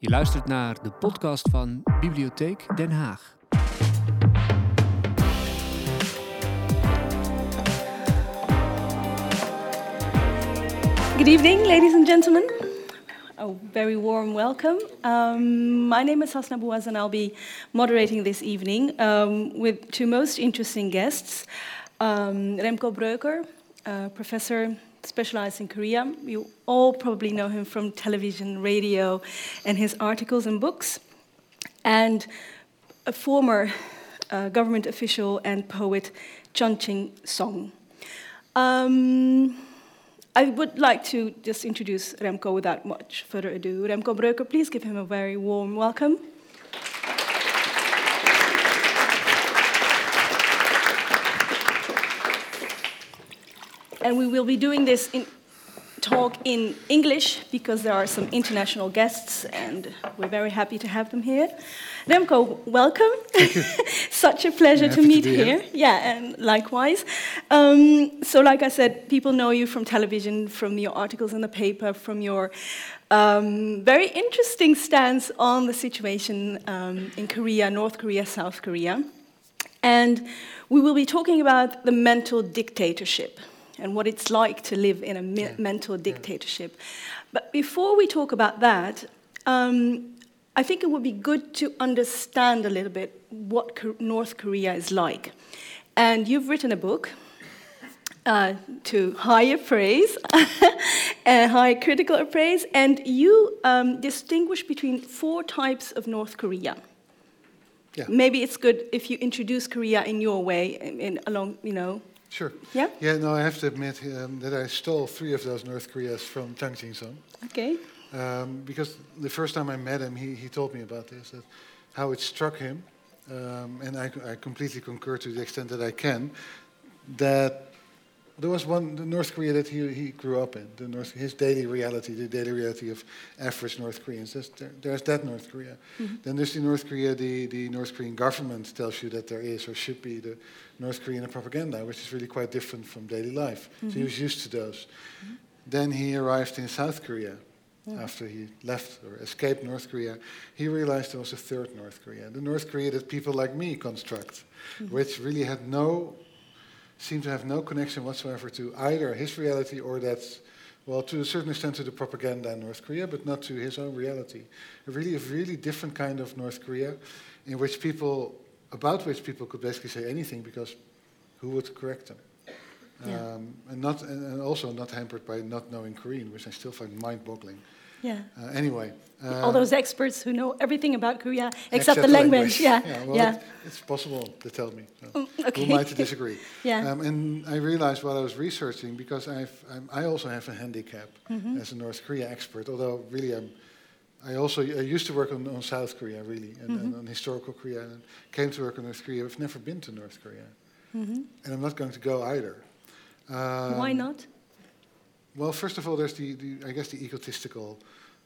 Je luistert naar de podcast van Bibliotheek Den Haag. Good evening, ladies and gentlemen. A very warm welcome. Um, my name is Hasna Bouaz, and I'll be moderating this evening um, with two most interesting guests um, Remco Breuker, uh, professor specialized in Korea. You all probably know him from television, radio, and his articles and books. And a former uh, government official and poet, Jang Jin Sung. Um, I would like to just introduce Remco without much further ado. Remco Breuker, please give him a very warm welcome. And we will be doing this in talk in English because there are some international guests and we're very happy to have them here. Remco, welcome. Such a pleasure to meet to here. here. Yeah, and likewise. Um, so, like I said, people know you from television, from your articles in the paper, from your um, very interesting stance on the situation um, in Korea, North Korea, South Korea. And we will be talking about the mental dictatorship and what it's like to live in a me- Yeah. mental dictatorship. But before we talk about that, um, I think it would be good to understand a little bit what North Korea is like. And you've written a book uh, to higher praise, and high critical praise, and you um, distinguish between four types of North Korea. Yeah. Maybe it's good if you introduce Korea in your way, in, in along, you know. Sure. Yeah. Yeah, no, I have to admit um, that I stole three of those North Koreas from Tang Song. Okay. Um, because the first time I met him, he, he told me about this, that how it struck him, um, and I, I completely concur to the extent that I can, that there was one, the North Korea that he, he grew up in, the North, his daily reality, the daily reality of average North Koreans. There's, there, there's that North Korea. Then there's the North Korea, the, the North Korean government tells you that there is or should be the North Korean propaganda, which is really quite different from daily life. So he was mm-hmm. used to those. Mm-hmm. Then he arrived in South Korea after he left or escaped North Korea. He realized there was a third North Korea, the North Korea that people like me construct, mm-hmm. which really had no, seemed to have no connection whatsoever to either his reality or that's, well, to a certain extent to the propaganda in North Korea, but not to his own reality. A really, a really different kind of North Korea in which people, about which people could basically say anything because who would correct them? Yeah. Um, and not, and and also not hampered by not knowing Korean, which I still find mind-boggling. Yeah. Uh, anyway, All um, those experts who know everything about Korea except, the the language. Yeah. Yeah, well, yeah. It, it's possible to tell me. So. Mm, okay. Who am I to disagree? Yeah. Um, and I realized while I was researching, because I've, I'm, I also have a handicap Mm-hmm. as a North Korea expert, although really I'm, I also I used to work on, on South Korea, really, and, and Mm-hmm. on historical Korea, and came to work on North Korea. I've never been to North Korea, Mhm. and I'm not going to go either. Um, Why not? Well, first of all, there's the, the I guess the egotistical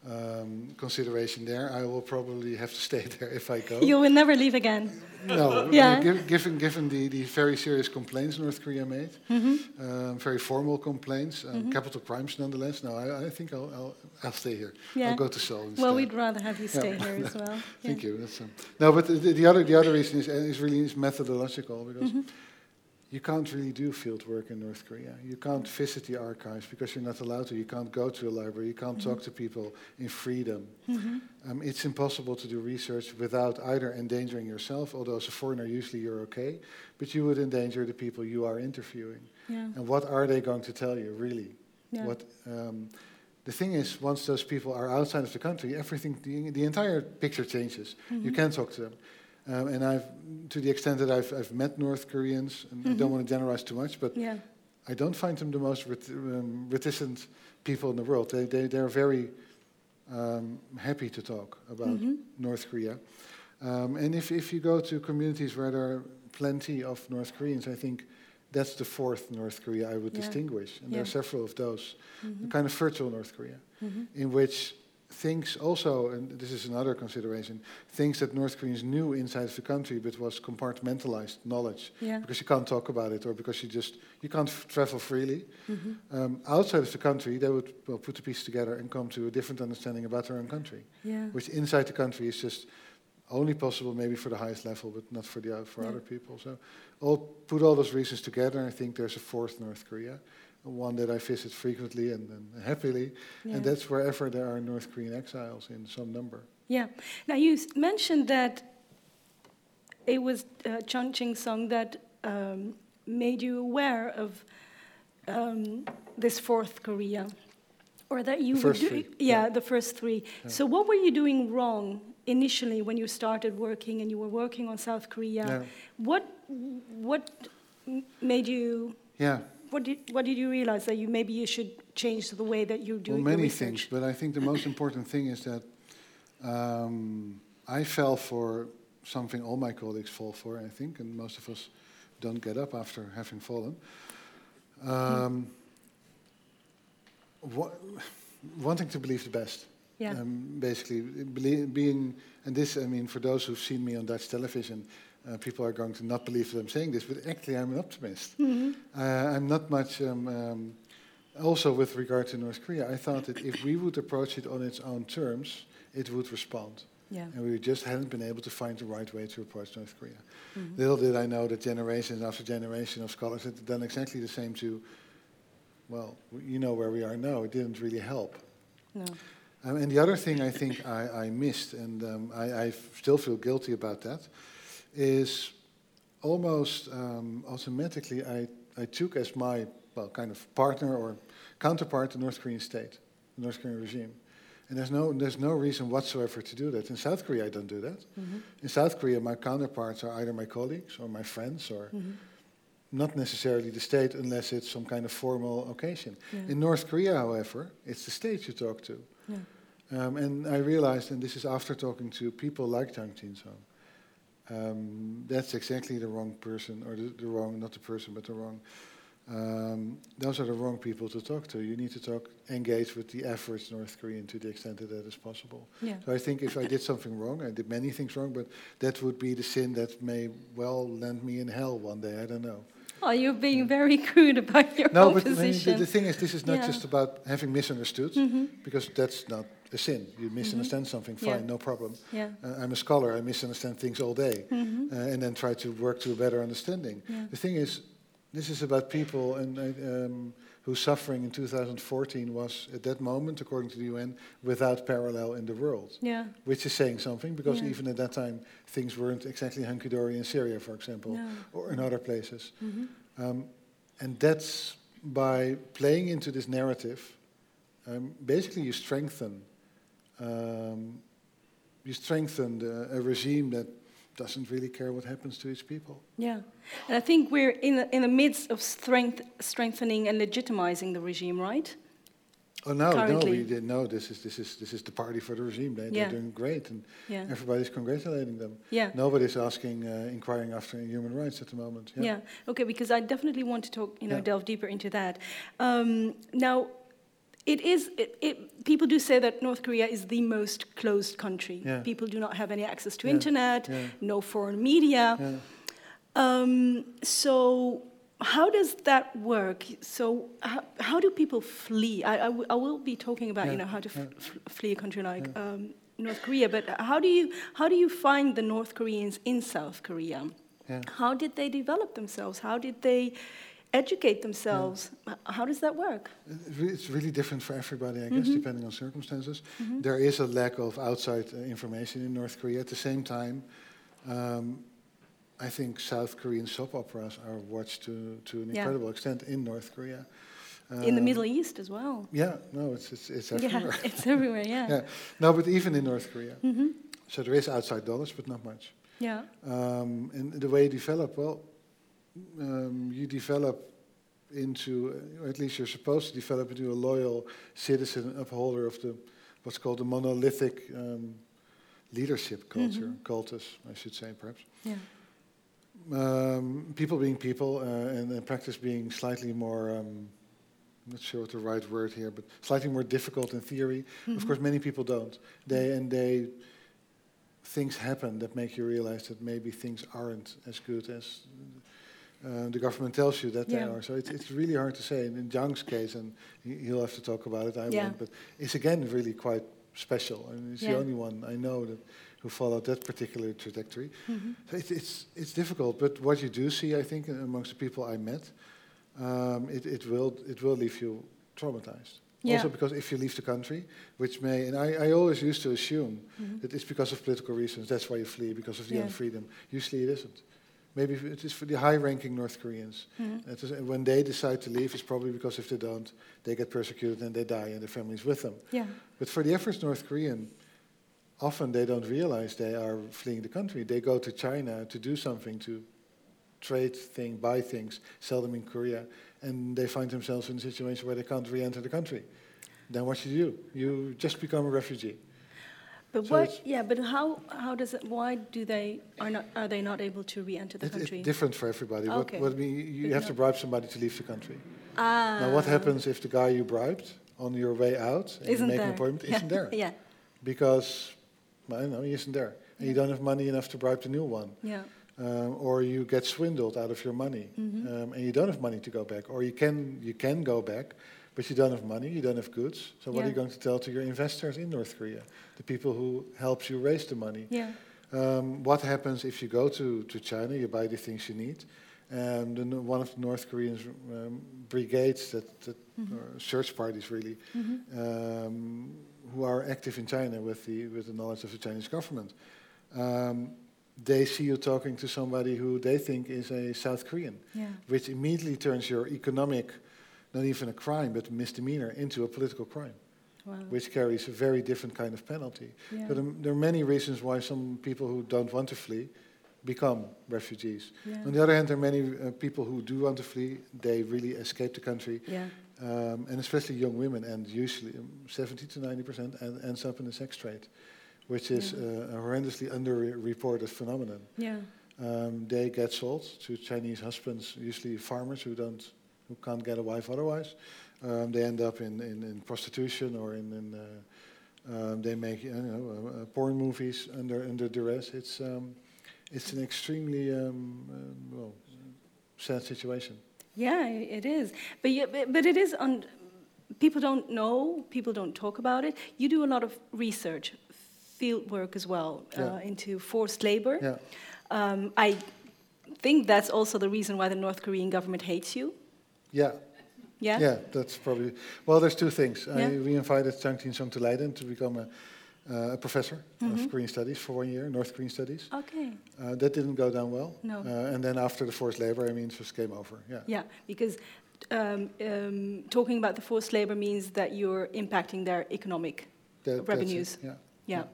um, consideration there. I will probably have to stay there if I go. You will never leave again. No, Yeah. given given the, the very serious complaints North Korea made, Mm-hmm. um, very formal complaints, um, capital crimes nonetheless. No, I, I think I'll, I'll I'll stay here. Yeah. I'll go to Seoul instead. Well, we'd rather have you stay Yeah. here as well. Thank Yeah. you. That's, um, no, but the, the other the other reason is uh, is really is methodological because Mm-hmm. You can't really do field work in North Korea. You can't visit the archives because you're not allowed to. You can't go to a library. You can't talk to people in freedom. Mm-hmm. Um, it's impossible to do research without either endangering yourself, although as a foreigner usually you're okay, but you would endanger the people you are interviewing. Yeah. And what are they going to tell you, really? Yeah. What um, the thing is, once those people are outside of the country, everything, the, the entire picture changes. Mm-hmm. You can talk to them. Um, and I've, to the extent that I've, I've met North Koreans, and I don't want to generalize too much, but Yeah. I don't find them the most ret- um, reticent people in the world. They, they, they're very um, happy to talk about North Korea. Um, and if, if you go to communities where there are plenty of North Koreans, I think that's the fourth North Korea I would Yeah. distinguish. And there are several of those, a kind of virtual North Korea, Mhm. in which things also, and this is another consideration, things that North Koreans knew inside of the country, but was compartmentalized knowledge Yeah. because you can't talk about it, or because you just you can't f- travel freely. Mhm. Um, outside of the country, they would well, put the pieces together and come to a different understanding about their own country, Yeah. which inside the country is just only possible maybe for the highest level, but not for the oth- for Yeah. other people. So, all put all those reasons together, I think there's a fourth North Korea, one that I visit frequently and, and happily, Yeah. and that's wherever there are North Korean exiles in some number. Yeah. Now you mentioned that it was uh, Jang Jin Sung that um, made you aware of um, this fourth Korea, or that you were do- Yeah, yeah. the first three. Yeah. So what were you doing wrong initially when you started working and you were working on South Korea? Yeah. What what made you? Yeah, What did what did you realize that you maybe you should change the way that you do well, many research? things, but I think the most important thing is that um, I fell for something all my colleagues fall for, I think, and most of us don't get up after having fallen. Um, wa- wanting to believe the best. Yeah. Um, basically, being, and this, I mean, for those who've seen me on Dutch television, uh, people are going to not believe that I'm saying this, but actually, I'm an optimist. Mhm. Uh, I'm not much. Um, um, also, with regard to North Korea, I thought that if we would approach it on its own terms, it would respond. Yeah. And we just hadn't been able to find the right way to approach North Korea. Mhm. Little did I know that generation after generation of scholars had done exactly the same to, well, you know where we are now. It didn't really help. No. Um, and the other thing I think I, I missed, and um, I, still feel guilty about that, is almost um, automatically I, I took as my well kind of partner or counterpart the North Korean state, the North Korean regime. And there's no, there's no reason whatsoever to do that. In South Korea, I don't do that. Mhm. In South Korea, my counterparts are either my colleagues or my friends or Mhm. not necessarily the state unless it's some kind of formal occasion. Yeah. In North Korea, however, it's the state you talk to. Yeah. Um, and I realized, and this is after talking to people like Jang Jin Sung, um, that's exactly the wrong person, or the, the wrong, not the person, but the wrong. Um, those are the wrong people to talk to. You need to talk, engage with the average North Korean to the extent that that is possible. Yeah. So I think if I did something wrong, I did many things wrong, but that would be the sin that may well land me in hell one day. I don't know. Oh, you're being very crude about your No, but I mean, the, the thing is, this is not Yeah. just about having misunderstood, Mhm. because that's not a sin. You misunderstand something, fine. Yeah. no problem. Yeah. Uh, I'm a scholar, I misunderstand things all day, Mhm. uh, and then try to work to a better understanding. Yeah. The thing is, this is about people and uh, um, whose suffering in 2014 was, at that moment, according to the UN, without parallel in the world. Yeah. Which is saying something, because even at that time, things weren't exactly hunky-dory in Syria, for example, No. or in other places. Mhm. Um, and that's by playing into this narrative, um, basically you strengthen, um, you strengthen the, a regime that doesn't really care what happens to its people. Yeah. And I think we're in the, in the midst of strength, strengthening and legitimizing the regime, right? Oh no, no, we did no. This is this is this is the party for the regime. They, Yeah. They're doing great, and Yeah. everybody's congratulating them. Yeah. Nobody's asking, uh, inquiring after human rights at the moment. Yeah. Okay, because I definitely want to talk, you know, Yeah. delve deeper into that. Um, now, it is. It, it, people do say that North Korea is the most closed country. Yeah. People do not have any access to Yeah. internet, Yeah. no foreign media. Um, so, how does that work? So, how, how do people flee? I, I, w- I will be talking about, you know, how to flee a country like um, North Korea. But how do you how do you find the North Koreans in South Korea? How did they develop themselves? How did they educate themselves? H- How does that work? It's really different for everybody, I guess, Mhm. depending on circumstances. Mm-hmm. There is a lack of outside uh, information in North Korea. At the same time, um, I think South Korean soap operas are watched to, to an Yeah. incredible extent in North Korea. in the Um, Middle East as well. Yeah, no, it's, it's, it's everywhere. Yeah, it's everywhere. Yeah. yeah. No, but even in North Korea. hmm So there is outside dollars, but not much. Yeah. Um, and the way you develop, well, um, you develop into, or at least you're supposed to develop into a loyal citizen, upholder of the what's called the monolithic um, leadership culture, Mhm. cultus, I should say, perhaps. Yeah. Um, people being people, uh, and, and practice being slightly more um, I'm not sure what the right word here, but slightly more difficult in theory. Mm-hmm. Of course, many people don't. They and they things happen that make you realize that maybe things aren't as good as uh, the government tells you that they are. So it's it's really hard to say. And in Jang's case, and he- he'll have to talk about it. I Yeah. won't. But it's again really quite special. I mean, he's the only one I know that who followed that particular trajectory. Mhm. So it's, it's, it's difficult, but what you do see, I think, amongst the people I met, um, it, it, will, it will leave you traumatized. Yeah. Also because if you leave the country, which may, and I, I always used to assume Mhm. that it's because of political reasons, that's why you flee, because of the Yeah. unfreedom. Usually it isn't. Maybe it is for the high-ranking North Koreans. Mhm. It is, when they decide to leave, it's probably because if they don't, they get persecuted and they die and their families with them. Yeah. But for the average North Korean, often they don't realize they are fleeing the country. They go to China to do something, to trade things, buy things, sell them in Korea, and they find themselves in a situation where they can't re-enter the country. Then what should you do? You just become a refugee. But So what? Yeah. But how? How does it? Why do they are not? Are they not able to re-enter the It- country? it's different for everybody. What, Okay. what we, you But have to bribe somebody to leave the country. ah. Now, what happens if the guy you bribed on your way out and Isn't make there? an appointment yeah. isn't there? Yeah. Because, I don't know, he isn't there. And you don't have money enough to bribe the new one. Yeah. um, or you get swindled out of your money, Mhm. um, and you don't have money to go back, or you can you can go back, but you don't have money, you don't have goods. So what are you going to tell to your investors in North Korea, the people who helps you raise the money? Yeah. Um, what happens if you go to, to China, you buy the things you need, and the, no- one of the North Korean um, brigades that, that Mhm. or search parties really, Mhm. um, who are active in China with the with the knowledge of the Chinese government. Um, they see you talking to somebody who they think is a South Korean, Yeah. which immediately turns your economic, not even a crime, but misdemeanor, into a political crime, Wow. which carries a very different kind of penalty. yeah. But um, there are many reasons why some people who don't want to flee become refugees. yeah. On the other hand, there are many uh, people who do want to flee. They really escape the country, yeah. um, and especially young women, and usually um, 70 to 90 percent en- ends up in the sex trade, which is uh, a horrendously underreported phenomenon. Yeah. Um, they get sold to Chinese husbands, usually farmers who don't, who can't get a wife otherwise. Um, they end up in, in, in prostitution or in, in uh, um, they make you know uh, uh, porn movies under under duress. It's um, it's an extremely um, um, well sad situation. Yeah, it is. But, yeah, but, but it is on. People don't know. People don't talk about it. You do a lot of research, field work as well Yeah. uh, into forced labor. Yeah, Um, I think that's also the reason why the North Korean government hates you. Yeah, Yeah. yeah. That's probably well. There's two things. Yeah. I, we invited Jang Jin Sung to Leiden to become a, uh, a professor Mhm. of Korean studies for one year, North Korean studies. Okay. Uh, that didn't go down well. No. Uh, and then after the forced labor, I mean, it just came over. Yeah. Yeah, because um, um, talking about the forced labor means that you're impacting their economic That- revenues. Yeah. Yeah.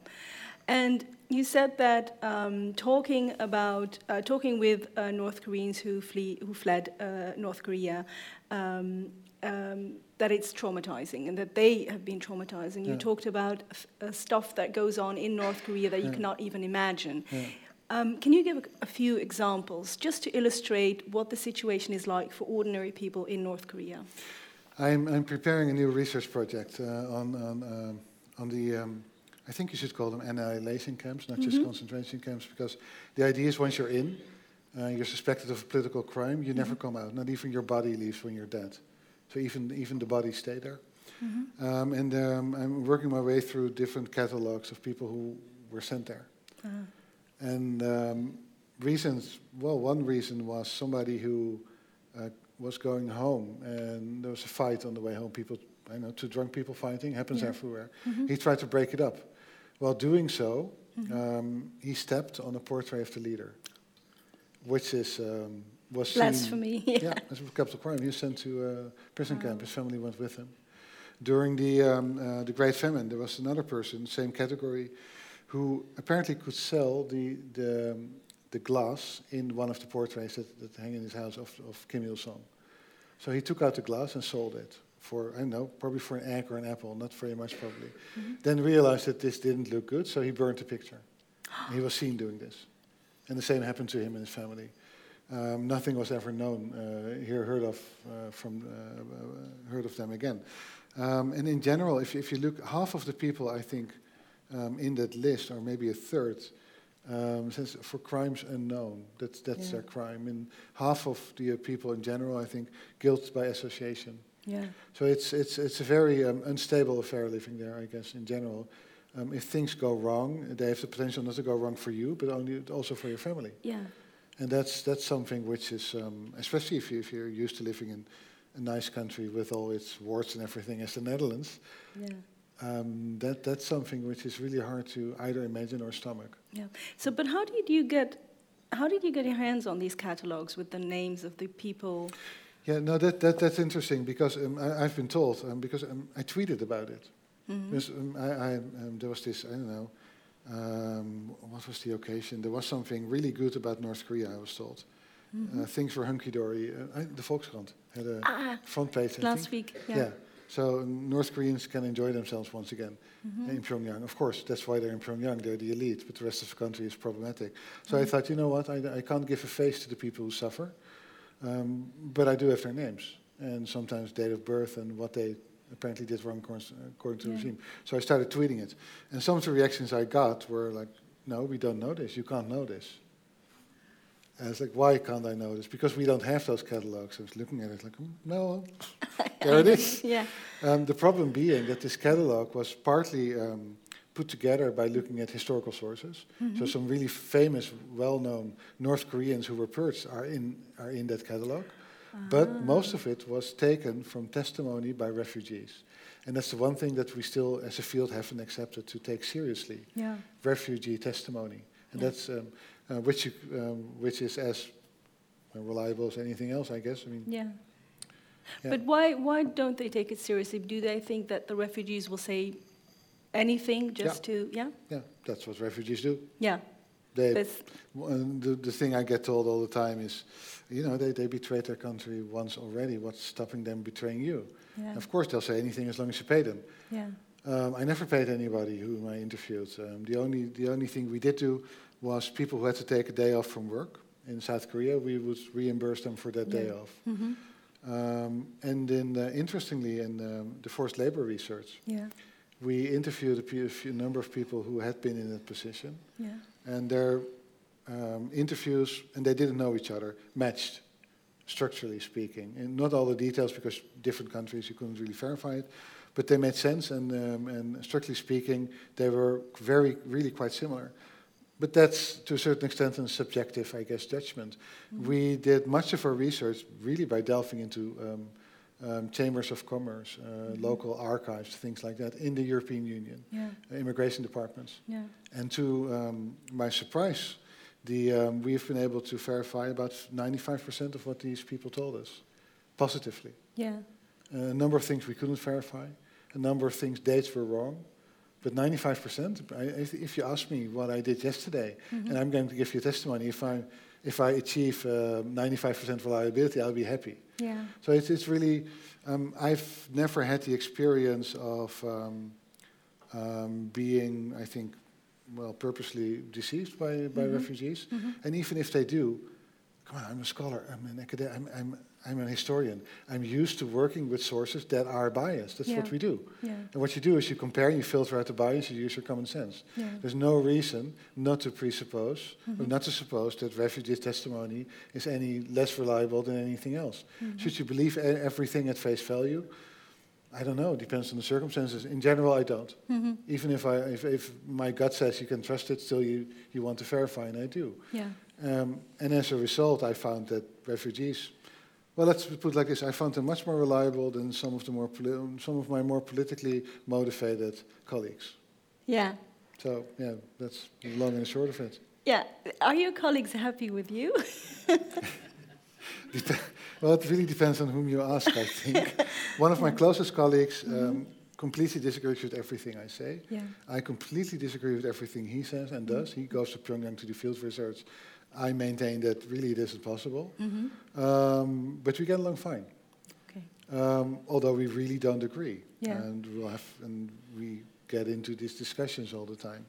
And you said that um, talking about uh, talking with uh, North Koreans who flee who fled uh, North Korea, um, um, that it's traumatizing and that they have been traumatized. And you Yeah. talked about uh, stuff that goes on in North Korea that you Yeah. cannot even imagine. Yeah. Um, can you give a, a few examples just to illustrate what the situation is like for ordinary people in North Korea? I'm, I'm preparing a new research project uh, on, on, um, on the, um, I think you should call them annihilation camps, not just Mhm. concentration camps, because the idea is once you're in, uh, you're suspected of a political crime, you never Mhm. come out. Not even your body leaves when you're dead. So even, even the body stay there. Mhm. Um, and um, I'm working my way through different catalogs of people who were sent there. Uh, And um, reasons, well, one reason was somebody who uh, was going home and there was a fight on the way home. People, I know, two drunk people fighting, happens Yeah. everywhere. mhm, He tried to break it up. While doing so, mhm. um, he stepped on a portrait of the leader, which is, um, was seen- Blasphemy. Yeah. yeah, that's a capital crime. He was sent to a prison Wow. camp. His family went with him. During the um, uh, the Great Famine, there was another person, same category, who apparently could sell the the, um, the glass in one of the portraits that, that hang in his house of, of Kim Il Sung. So he took out the glass and sold it for I don't know, probably for an egg or an apple, not very much probably. Mhm. Then realized that this didn't look good, so he burned the picture. he was seen doing this, and the same happened to him and his family. Um, nothing was ever known uh, here heard of uh, from uh, uh, heard of them again. Um, and in general, if, if you look, half of the people I think um, in that list, or maybe a third, um, says for crimes unknown. That's that's Yeah. their crime. And half of the uh, people in general, I think, guilt by association. Yeah. So it's it's it's a very um, unstable affair living there, I guess, in general. Um, if things go wrong, they have the potential not to go wrong for you, but only also for your family. Yeah. And that's that's something which is, um, especially if you if you're used to living in a nice country with all its warts and everything, as the Netherlands, Yeah. um, that that's something which is really hard to either imagine or stomach. Yeah. So, but how did you get? How did you get your hands on these catalogs with the names of the people? Yeah, no, that, that that's interesting because um, I, I've been told um, because um, I tweeted about it. Mhm. Because um, I, I, um, there was this, I don't know, um, what was the occasion? There was something really good about North Korea, I was told. Uh, things were hunky dory. Uh, the Volkskrant had a Ah, front page. I last week. Yeah. Yeah. So North Koreans can enjoy themselves once again Mhm. in Pyongyang. Of course, that's why they're in Pyongyang. They're the elite, but the rest of the country is problematic. So I Mhm. thought, you know what? I, I can't give a face to the people who suffer, um, but I do have their names and sometimes date of birth and what they apparently did wrong according according to the Yeah. regime. So I started tweeting it, and some of the reactions I got were like, "No, we don't know this. You can't know this." And I was like, "Why can't I know this? Because we don't have those catalogs." I was looking at it like, "Mm, "No, there it is." yeah. Um, the problem being that this catalog was partly um, put together by looking at historical sources. So Mhm. some really famous, well-known North Koreans who were purged are in are in that catalog. But Ah. most of it was taken from testimony by refugees. And that's the one thing that we still, as a field, haven't accepted to take seriously Yeah. refugee testimony. And Yeah. that's um, uh, which, you, um, which is as uh, reliable as anything else, I guess. I mean, Yeah. Yeah. But why why don't they take it seriously? Do they think that the refugees will say anything just to yeah yeah, that's what refugees do. yeah? They, the, the thing I get told all the time is, you know, they, they betrayed their country once already. What's stopping them betraying you? yeah. Of course, they'll say anything as long as you pay them. Yeah. Um, I never paid anybody whom I interviewed. Um, the only the only thing we did do was people who had to take a day off from work in South Korea. We would reimburse them for that day Yeah. off. hmm Um, and then, uh, interestingly, in um, the forced labor research, Yeah. We interviewed a, few, a few number of people who had been in that position. Yeah. and their um, interviews, and they didn't know each other, matched, structurally speaking. And not all the details, because different countries you couldn't really verify it, but they made sense, and, um, and strictly speaking, they were very, really quite similar. But that's to a certain extent a subjective, I guess, judgment. We did much of our research really by delving into um, um, chambers of commerce, uh, Mhm. local archives, things like that, in the European Union, Yeah. immigration departments. Yeah. And to um, my surprise, the, um, we've been able to verify about 95% of what these people told us, positively. Yeah. a number of things we couldn't verify, a number of things, dates were wrong, but 95%, I, if, if you ask me what I did yesterday, Mhm. and I'm going to give you testimony, if I, if I achieve uh, 95% reliability, I'll be happy. Yeah. So it's, it's really, um, I've never had the experience of um, um, being, I think, well, purposely deceived by, by Mhm. refugees. Mhm. And even if they do, come on, I'm a scholar, I'm an academic, I'm, I'm, I'm an historian. I'm used to working with sources that are biased. That's what we do. Yeah. And what you do is you compare and you filter out the bias, you use your common sense. Yeah. There's no reason not to presuppose, or Mhm. not to suppose that refugee testimony is any less reliable than anything else. Mhm. Should you believe everything at face value? I don't know. It depends on the circumstances. In general, I don't. Mm-hmm. Even if, I, if, if my gut says you can trust it, still you, you want to verify, and I do. Yeah. Um, and as a result, I found that refugees, well, let's put it like this: I found them much more reliable than some of the more some of my more politically motivated colleagues. Yeah. So yeah, that's the long and short of it. Yeah. Are your colleagues happy with you? Well, it really depends on whom you ask. I think one of my closest colleagues um, completely disagrees with everything I say. yeah. I completely disagree with everything he says and does. He goes to Pyongyang to do field research. I maintain that really it isn't possible. hmm Um, but we get along fine. Okay. Um, although we really don't agree. Yeah. And we'll have and we get into these discussions all the time.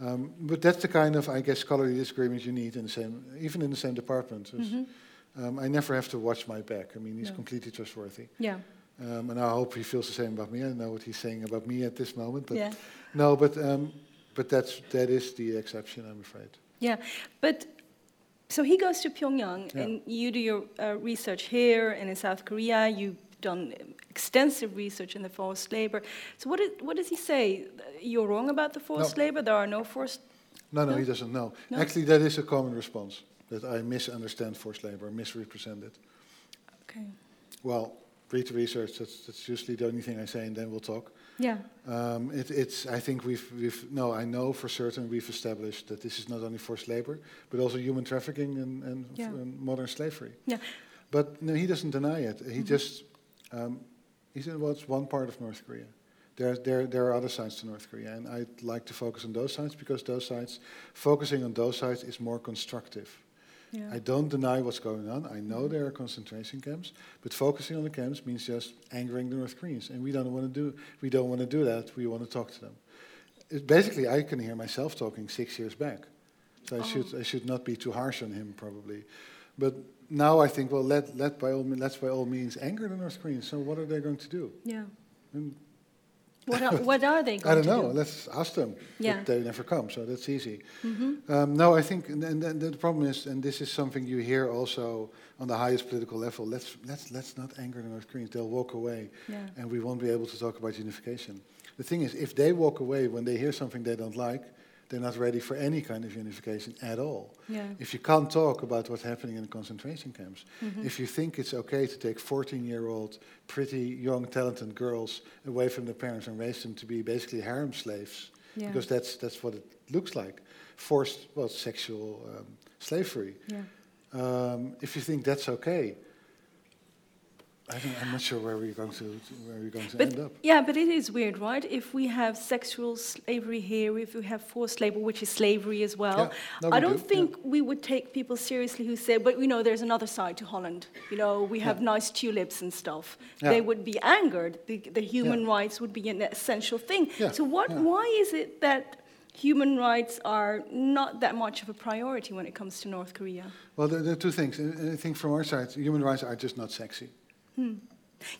Um, but that's the kind of, I guess, scholarly disagreement you need in the same, even in the same department. Dus, um, I never have to watch my back. I mean, he's No. completely trustworthy. Yeah. Um, and I hope he feels the same about me. I know what he's saying about me at this moment, but yeah. no, but um, but that's that is the exception, I'm afraid. Yeah, but so he goes to Pyongyang, Yeah. and you do your uh, research here and in South Korea. You've done extensive research in the forced labor. So what, is, what does he say? You're wrong about the forced labor. There are no forced. No, no, No? he doesn't know. No? Actually, that is a common response that I misunderstand forced labor, misrepresent it. Okay. Well, read the research. That's, that's usually the only thing I say, and then we'll talk. Yeah. Um, it, it's. I think we've, we've. No, I know for certain we've established that this is not only forced labor, but also human trafficking and, and, Yeah. and modern slavery. Yeah. But no, he doesn't deny it. He just. Um, he said, well, it's one part of North Korea. There, there, there are other sides to North Korea, and I'd like to focus on those sides because those sides, focusing on those sides, is more constructive. Yeah. I don't deny what's going on. I know there are concentration camps, but focusing on the camps means just angering the North Koreans, and we don't want to do. We don't want to do that. We want to talk to them. It, basically, I can hear myself talking six years back, so I should I should not be too harsh on him probably, but now I think well let let by all let's by all means anger the North Koreans. So what are they going to do? yeah. Hmm. What are, what are they going to do? I don't know. do? Let's ask them. Yeah. But they never come, so that's easy. Mm-hmm. Um, no, I think, and, and, and the problem is, and this is something you hear also on the highest political level. Let's let's let's not anger the North Koreans. They'll walk away, Yeah. and we won't be able to talk about unification. The thing is, if they walk away when they hear something they don't like, they're not ready for any kind of unification at all. Yeah. If you can't talk about what's happening in the concentration camps, Mhm. if you think it's okay to take 14-year-old, pretty young, talented girls away from their parents and raise them to be basically harem slaves, Yeah. because that's that's what it looks like, forced, well, sexual um, slavery. Yeah. Um, if you think that's okay, I I'm not sure where we're going to where we're going to But end up. yeah, but it is weird, right? If we have sexual slavery here, if we have forced labor, which is slavery as well, Yeah, no, I we don't do, think we would take people seriously who say, "But you know, there's another side to Holland. You know, we have nice tulips and stuff." Yeah. They would be angered. The, the human Yeah. rights would be an essential thing. Yeah, So what? yeah. Why is it that human rights are not that much of a priority when it comes to North Korea? Well, there, there are two things. I think from our side, human rights are just not sexy.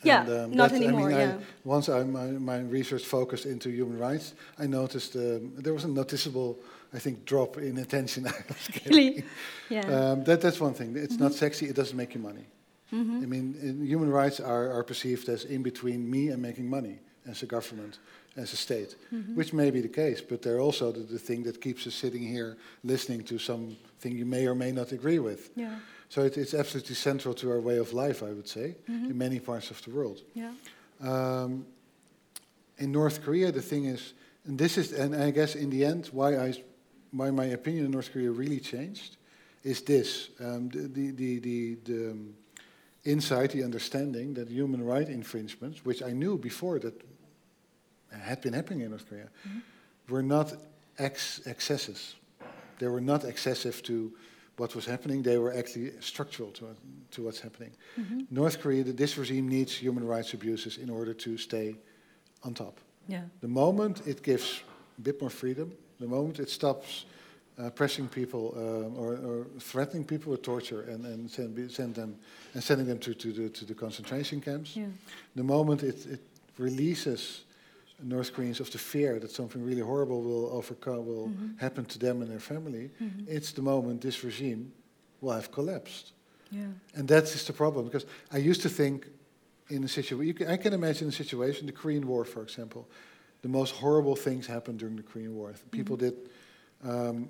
Yeah, And, um, not anymore. I mean, yeah. I, once I, my, my research focused into human rights, I noticed um, there was a noticeable, I think, drop in attention. I was getting. Really? Yeah. Um, that, that's one thing. It's not sexy. It doesn't make you money. Mm-hmm. I mean, in- human rights are, are perceived as in between me and making money as a government, as a state, Mm-hmm. which may be the case, but they're also the, the thing that keeps us sitting here listening to something you may or may not agree with. yeah. So it, it's absolutely central to our way of life, I would say, Mm-hmm. in many parts of the world. Yeah. Um, in North Korea, the thing is, and this is, and I guess in the end, why I, why my opinion on North Korea really changed, is this: um, the the the the, the um, insight, the understanding that human right infringements, which I knew before that had been happening in North Korea, were not ex- excesses. They were not excessive to what was happening. They were actually structural to, to what's happening. North Korea, this regime needs human rights abuses in order to stay on top. Yeah. The moment it gives a bit more freedom, the moment it stops uh, pressing people um, or, or threatening people with torture and, and send, send them and sending them to, to, the, to the concentration camps, Yeah. the moment it, it releases North Koreans of the fear that something really horrible will overcome, will mm-hmm. happen to them and their family, mm-hmm. it's the moment this regime will have collapsed. Yeah. And that is just the problem because I used to think in a situation, I can imagine a situation, the Korean War, for example, the most horrible things happened during the Korean War. Mm-hmm. People did um,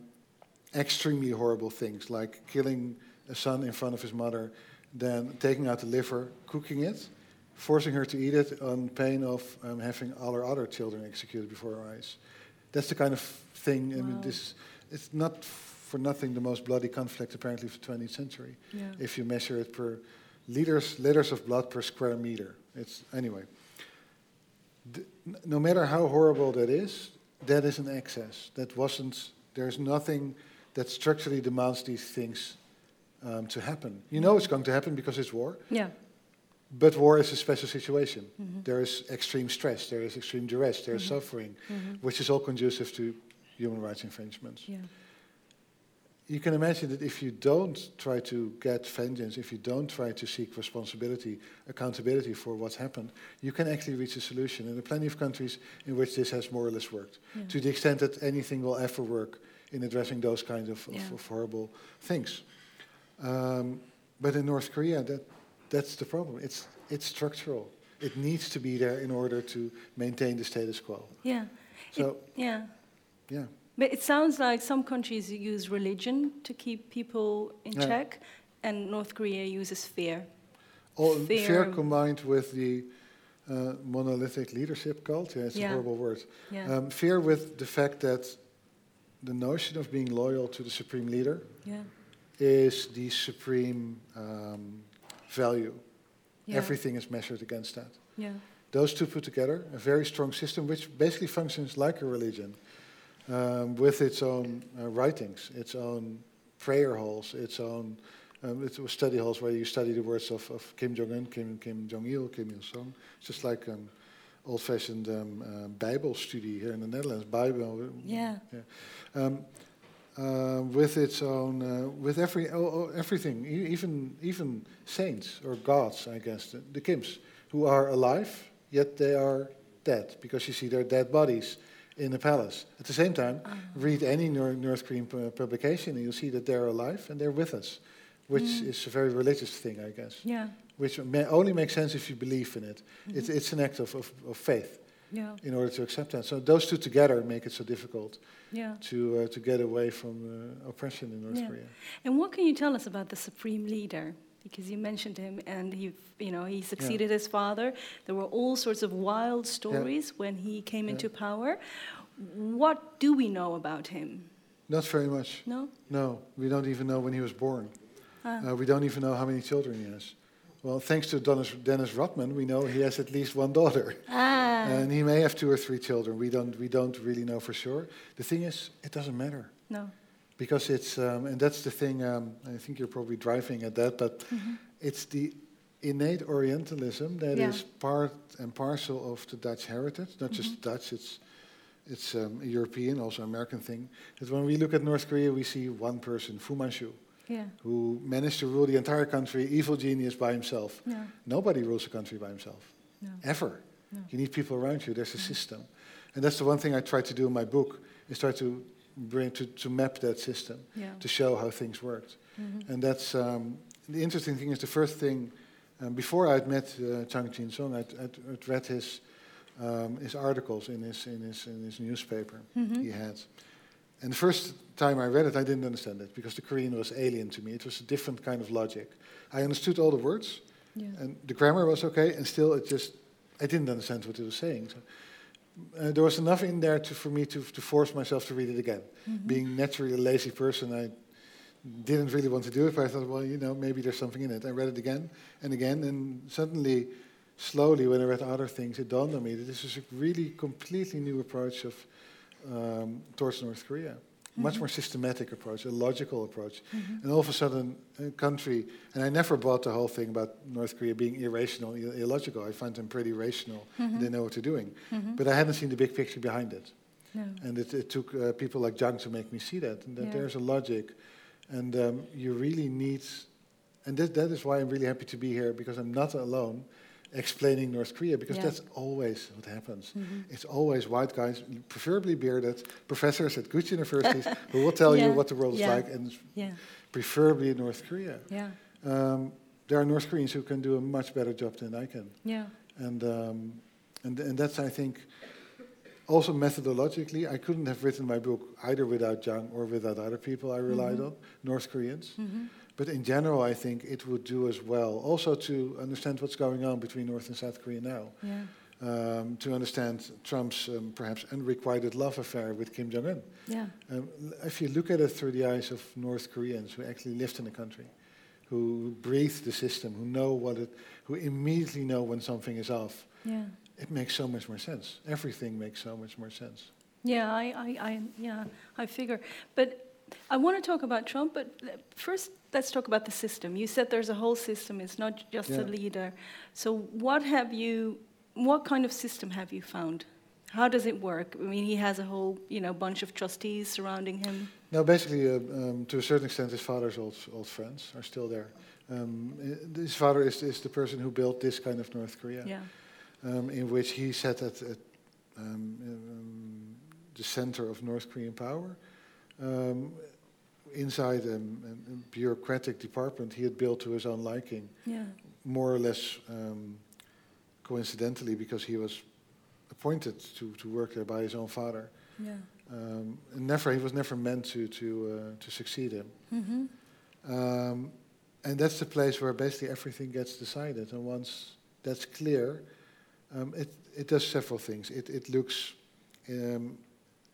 extremely horrible things, like killing a son in front of his mother, then taking out the liver, cooking it, forcing her to eat it on pain of um, having all her other children executed before her eyes. That's the kind of thing. I mean, this it's not for nothing the most bloody conflict apparently of the 20th century. Yeah. If you measure it per liters liters of blood per square meter, it's anyway. N- no matter how horrible that is, that is an excess. That wasn't. There's nothing that structurally demands these things um, to happen. You know it's going to happen because it's war. Yeah. But war is a special situation. Mm-hmm. There is extreme stress, there is extreme duress, there is mm-hmm. suffering, mm-hmm. which is all conducive to human rights infringements. Yeah. You can imagine that if you don't try to get vengeance, if you don't try to seek responsibility, accountability for what's happened, you can actually reach a solution. And there are plenty of countries in which this has more or less worked, Yeah. to the extent that anything will ever work in addressing those kinds of, of, Yeah. of horrible things. Um, but in North Korea, that, that's the problem. It's, it's structural. It needs to be there in order to maintain the status quo. Yeah. So, It- yeah. yeah. But it sounds like some countries use religion to keep people in Yeah. check, and North Korea uses fear. All Fear. fear combined with the uh, monolithic leadership cult. Yeah, it's Yeah. a horrible word. Yeah. Um, fear with the fact that the notion of being loyal to the supreme leader yeah. is the supreme um, value. Yeah. Everything is measured against that. Yeah. Those two put together, a very strong system which basically functions like a religion, um, with its own uh, writings, its own prayer halls, its own um, it was study halls where you study the words of, of Kim Jong Un, Kim Kim Jong Il, Kim Il Sung. It's just like an old-fashioned um, uh, Bible study here in the Netherlands. Bible. Yeah. Um, uh, with its own, uh, with every oh, oh, everything, e- even even saints or gods, I guess, the, the Kims, who are alive yet they are dead because you see their dead bodies in the palace. At the same time, read any Nor- North Korean pu- publication and you'll see that they're alive and they're with us, which is a very religious thing, I guess. Yeah. Which may only makes sense if you believe in it. It's, it's an act of, of, of faith Yeah. in order to accept that. So those two together make it so difficult Yeah. to uh, to get away from uh, oppression in North Yeah. Korea. And what can you tell us about the supreme leader? Because you mentioned him, and he, you know, he succeeded his father. There were all sorts of wild stories when he came into power. What do we know about him? Not very much. No. No, we don't even know when he was born. Ah. Uh, we don't even know how many children he has. Well, thanks to Dennis, Dennis Rodman, we know he has at least one daughter, ah. and he may have two or three children. We don't we don't really know for sure. The thing is, it doesn't matter no. because it's um, and that's the thing. Um, I think you're probably driving at that, but Mm-hmm. it's the innate Orientalism that is Yeah. part and parcel of the Dutch heritage. Not Mm-hmm. just Dutch; it's it's um, a European, also American thing. That when we look at North Korea, we see one person, Fu Manchu, Yeah. who managed to rule the entire country, evil genius by himself. No. Nobody rules a country by himself, No. ever. No. You need people around you. There's a system, and that's the one thing I try to do in my book is try to bring to, to map that system Yeah. to show how things worked. Mhm. And that's um, the interesting thing is the first thing um, before I'd met uh, Jang Jin Sung, I'd, I'd, I'd read his um, his articles in his in his in his newspaper Mhm. he had. And the first time I read it, I didn't understand it because the Korean was alien to me. It was a different kind of logic. I understood all the words, Yeah. and the grammar was okay, and still it just I didn't understand what it was saying. So, uh, there was enough in there to, for me to, to force myself to read it again. Mhm. Being naturally a lazy person, I didn't really want to do it, but I thought, well, you know, maybe there's something in it. I read it again and again, and suddenly, slowly, when I read other things, it dawned on me that this is a really completely new approach of um, towards North Korea. Much more systematic approach, a logical approach. Mhm. And all of a sudden, a country, and I never bought the whole thing about North Korea being irrational, ill- illogical. I find them pretty rational. Mhm. They know what they're doing. Mhm. But I hadn't seen the big picture behind it. No. And it, it took uh, people like Jung to make me see that, and that Yeah. there's a logic. And um, you really need, and that, that is why I'm really happy to be here, because I'm not alone explaining North Korea, because Yeah. that's always what happens. Mhm. It's always white guys, preferably bearded, professors at good universities, who will tell Yeah. you what the world is like, and Yeah. preferably in North Korea. Yeah. Um, there are North Koreans who can do a much better job than I can. Yeah. And, um, and, and that's, I think, also methodologically, I couldn't have written my book either without Jung or without other people I relied Mhm. on, North Koreans. Mhm. But in general, I think it would do as well, also to understand what's going on between North and South Korea now, Yeah. um, to understand Trump's um, perhaps unrequited love affair with Kim Jong Un. Yeah. Um, if you look at it through the eyes of North Koreans who actually lived in the country, who breathe the system, who know what it, who immediately know when something is off, Yeah. it makes so much more sense. Everything makes so much more sense. Yeah, I, I, I, yeah, I figure. But I want to talk about Trump, but first let's talk about the system. You said there's a whole system, it's not just Yeah. a leader. So what have you, what kind of system have you found? How does it work? I mean, he has a whole, you know, bunch of trustees surrounding him. No, basically, uh, um, to a certain extent, his father's old old friends are still there. Um, his father is, is the person who built this kind of North Korea, Yeah. um, in which he sat at, at um, um, the center of North Korean power. Um, inside a, a bureaucratic department he had built to his own liking, Yeah. more or less um, coincidentally, because he was appointed to, to work there by his own father. Yeah. Um, and never, he was never meant to to uh, to succeed him. Mm-hmm. Um, and that's the place where basically everything gets decided. And once that's clear, um, it it does several things. It it looks um,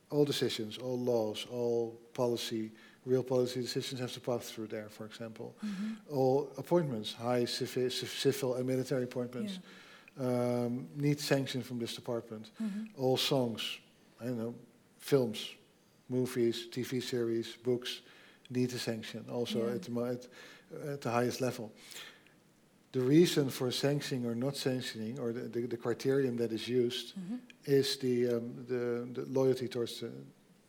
all decisions, all laws, all policy, real policy decisions have to pass through there. For example, Mm-hmm. all appointments, high civil, civil and military appointments, um, need sanction from this department. Mm-hmm. All songs, I don't know, films, movies, TV series, books need a sanction also Yeah. at, the, mo- at, at the highest level. The reason for sanctioning or not sanctioning, or the, the, the criterion that is used, Mm-hmm. is the, um, the, the loyalty towards the,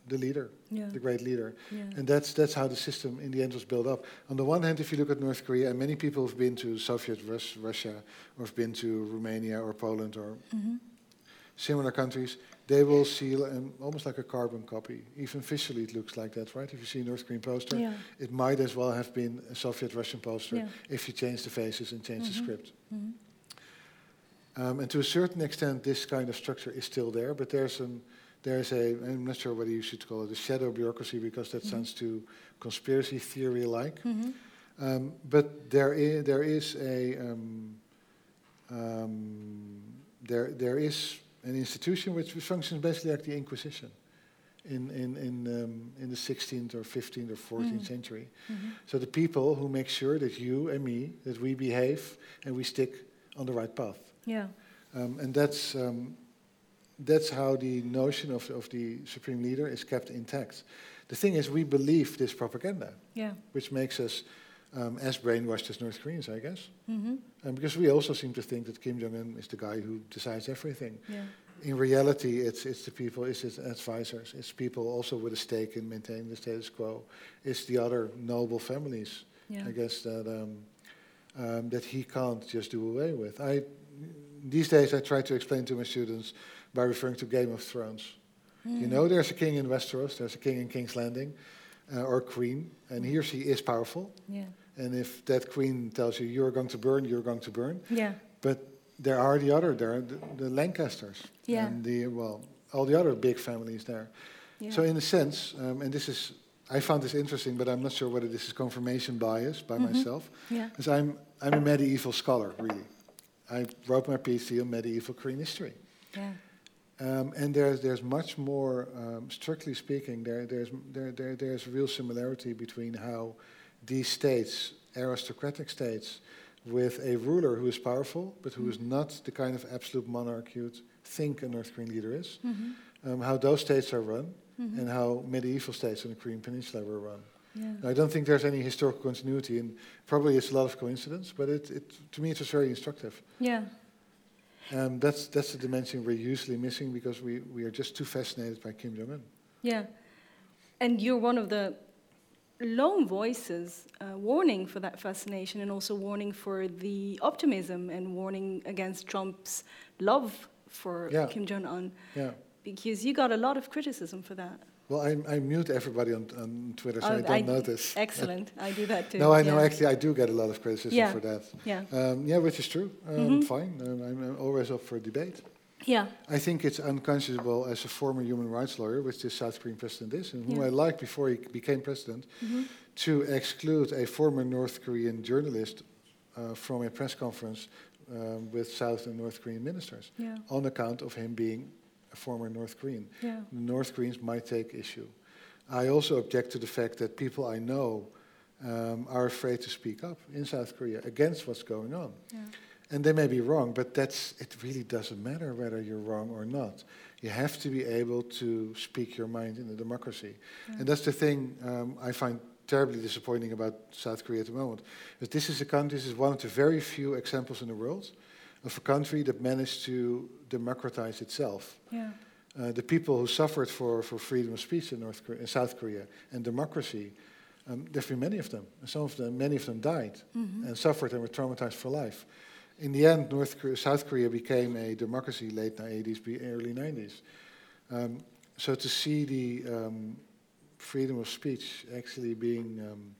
the leader, Yeah. the great leader. Yeah. And that's, that's how the system in the end was built up. On the one hand, if you look at North Korea, and many people have been to Soviet Rus- Russia, or have been to Romania or Poland or Mm-hmm. similar countries, they will see um, almost like a carbon copy. Even visually, it looks like that, right? If you see a North Korean poster, Yeah. it might as well have been a Soviet Russian poster if you change the faces and change the Mhm. script. Mm-hmm. Um, and to a certain extent, this kind of structure is still there, but there's an there's a I'm not sure whether you should call it a shadow bureaucracy because that Mhm. sounds too conspiracy theory like. Mm-hmm. Um, but there is, there is a um, um, there there is an institution which functions basically like the Inquisition in in in um, in the 16th or 15th or 14th Mm. century. Mm-hmm. So the people who make sure that you and me that we behave and we stick on the right path, Yeah. um, and that's um, that's how the notion of of the supreme leader is kept intact. The thing is, we believe this propaganda Yeah. which makes us um, as brainwashed as North Koreans, I guess. Mm-hmm. Um, because we also seem to think that Kim Jong Un is the guy who decides everything. Yeah. In reality, it's it's the people, it's his advisors, it's people also with a stake in maintaining the status quo. It's the other noble families, Yeah. I guess, that um, um, that he can't just do away with. I these days I try to explain to my students by referring to Game of Thrones. Mm. You know, there's a king in Westeros, there's a king in King's Landing, uh, or queen, and he or she is powerful. Yeah. And if that queen tells you you're going to burn, you're going to burn. Yeah. But there are the other, there are the, the Lancasters, Yeah. and the well, all the other big families there. Yeah. So in a sense, um, and this is, I found this interesting, but I'm not sure whether this is confirmation bias by Mhm. myself, yeah. because I'm I'm a medieval scholar, really. I wrote my PhD on medieval Korean history. Yeah. Um, and there's there's much more, um, strictly speaking, there there's there, there there's real similarity between how these states, aristocratic states, with a ruler who is powerful but who is not the kind of absolute monarch you'd think a North Korean leader is, Mm-hmm. um, how those states are run Mhm. and how medieval states on the Korean Peninsula were run. Yeah. I don't think there's any historical continuity, and probably it's a lot of coincidence, but it, it to me it was very instructive. Yeah. Um, that's that's the dimension we're usually missing because we, we are just too fascinated by Kim Jong Un. Yeah. And you're one of the lone voices uh, warning for that fascination and also warning for the optimism and warning against Trump's love for Yeah. Kim Jong un. Yeah. Because you got a lot of criticism for that. Well, I, I mute everybody on, on Twitter, so Oh, I don't I- notice. Excellent. I do that too. No, I know. Actually, I do get a lot of criticism Yeah. for that. Yeah. Um, yeah, which is true. Um, Mhm. Fine. Um, I'm, I'm always up for debate. Yeah. I think it's unconscionable as a former human rights lawyer, which this South Korean president is, and who Yeah. I liked before he became president, Mhm. to exclude a former North Korean journalist uh, from a press conference um, with South and North Korean ministers Yeah. on account of him being a former North Korean. Yeah. The North Koreans might take issue. I also object to the fact that people I know um, are afraid to speak up in South Korea against what's going on. Yeah. And they may be wrong, but that's it really doesn't matter whether you're wrong or not. You have to be able to speak your mind in a democracy. Yeah. And that's the thing um, I find terribly disappointing about South Korea at the moment. Is this is a country, this is one of the very few examples in the world of a country that managed to democratize itself. Yeah. uh, the people who suffered for, for freedom of speech in, North Korea, in South Korea and democracy, um, there have been many of them. Some of them, many of them died Mhm. and suffered and were traumatized for life. In the end, North Korea, South Korea became a democracy late 80s, early 90s. Um, so to see the um, freedom of speech actually being, um,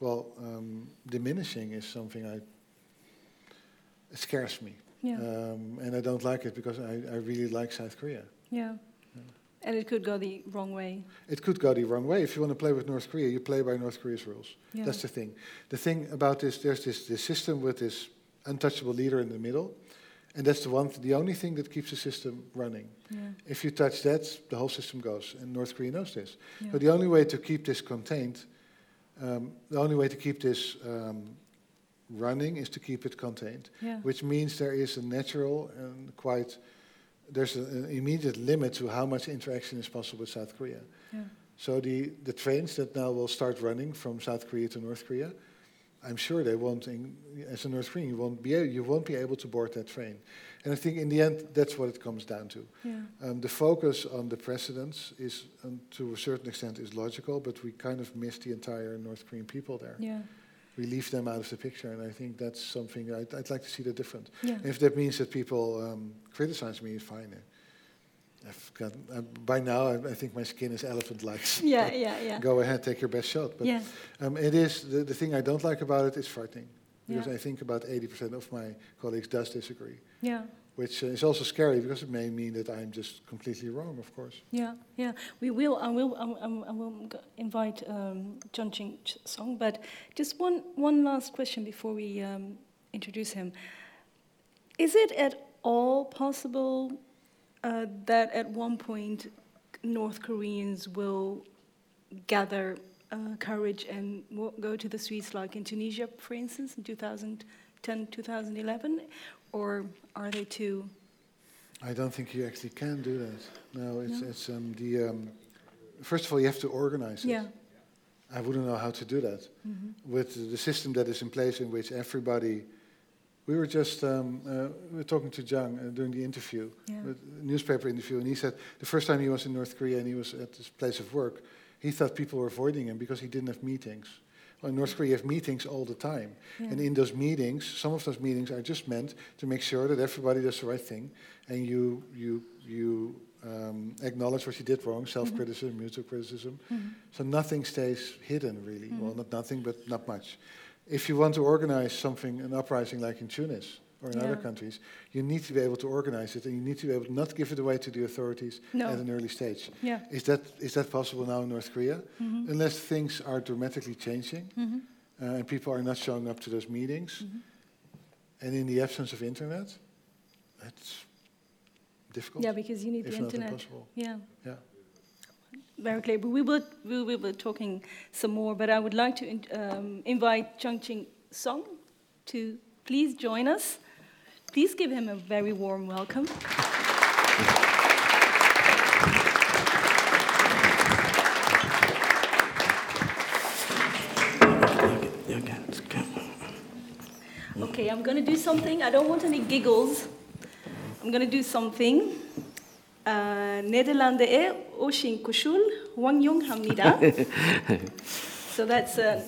well, um, diminishing is something I, it scares me. Yeah. Um, and I don't like it because I, I really like South Korea. yeah. And it could go the wrong way. It could go the wrong way. If you want to play with North Korea, you play by North Korea's rules. Yeah. That's the thing. The thing about this, there's this, this system with this untouchable leader in the middle, and that's the one, the only thing that keeps the system running. Yeah. If you touch that, the whole system goes, and North Korea knows this. So the only way to keep this contained, um, the only way to keep this um, running is to keep it contained, yeah. which means there is a natural and quite, there's a- an immediate limit to how much interaction is possible with South Korea. yeah. So the, the trains that now will start running from South Korea to North Korea, I'm sure they won't, in, as a North Korean, you won't, be, you won't be able to board that train. And I think in the end, that's what it comes down to. yeah. Um, the focus on the precedents is, um, to a certain extent, is logical, but we kind of miss the entire North Korean people there. Yeah. We leave them out of the picture, and I think that's something I'd, I'd like to see that different. Yeah. If that means that people um, criticize me, fine. I've got, uh, by now, I, I think my skin is elephant-like. Yeah, yeah, yeah. Go ahead, take your best shot. But Yeah. um, it is the, the thing I don't like about it is frightening because Yeah. I think about 80% of my colleagues does disagree, Yeah. Which is also scary because it may mean that I'm just completely wrong, of course. Yeah, yeah. We will. I will. I, will- invite um, Jang Jin Ch- Song. But just one one last question before we um, introduce him. Is it at all possible uh, that at one point North Koreans will gather uh, courage and go to the streets like in Tunisia, for instance, in 2010, 2011, or are they too? I don't think you actually can do that. No, it's, No? it's um, the. Um, first of all, you have to organize it. Yeah. I wouldn't know how to do that Mhm. with the system that is in place, in which everybody. We were just um, uh, we were talking to Jang uh, during the interview, Yeah. newspaper interview, and he said the first time he was in North Korea and he was at his place of work, he thought people were avoiding him because he didn't have meetings. Well, in North Korea, you have meetings all the time. Yeah. And in those meetings, some of those meetings are just meant to make sure that everybody does the right thing and you, you, you um, acknowledge what you did wrong, self criticism, mutual criticism. Mhm. So nothing stays hidden, really. Well, Mhm. not nothing, but not much. If you want to organize something, an uprising like in Tunis or in other countries, you need to be able to organize it and you need to be able to not give it away to the authorities No. at an early stage. Yeah. Is that, is that possible now in North Korea? Mhm. Unless things are dramatically changing Mhm. uh, and people are not showing up to those meetings, Mhm. and in the absence of internet, it's difficult, Yeah, because you need if the not internet. impossible. Yeah. Yeah. Very clear. But we will, we will be talking some more. But I would like to in- um, invite Jang Jin Sung to please join us. Please give him a very warm welcome. Okay, I'm gonna do something. I don't want any giggles. I'm gonna do something. Uh, e oshin kushul wang yong hamida. So that's uh,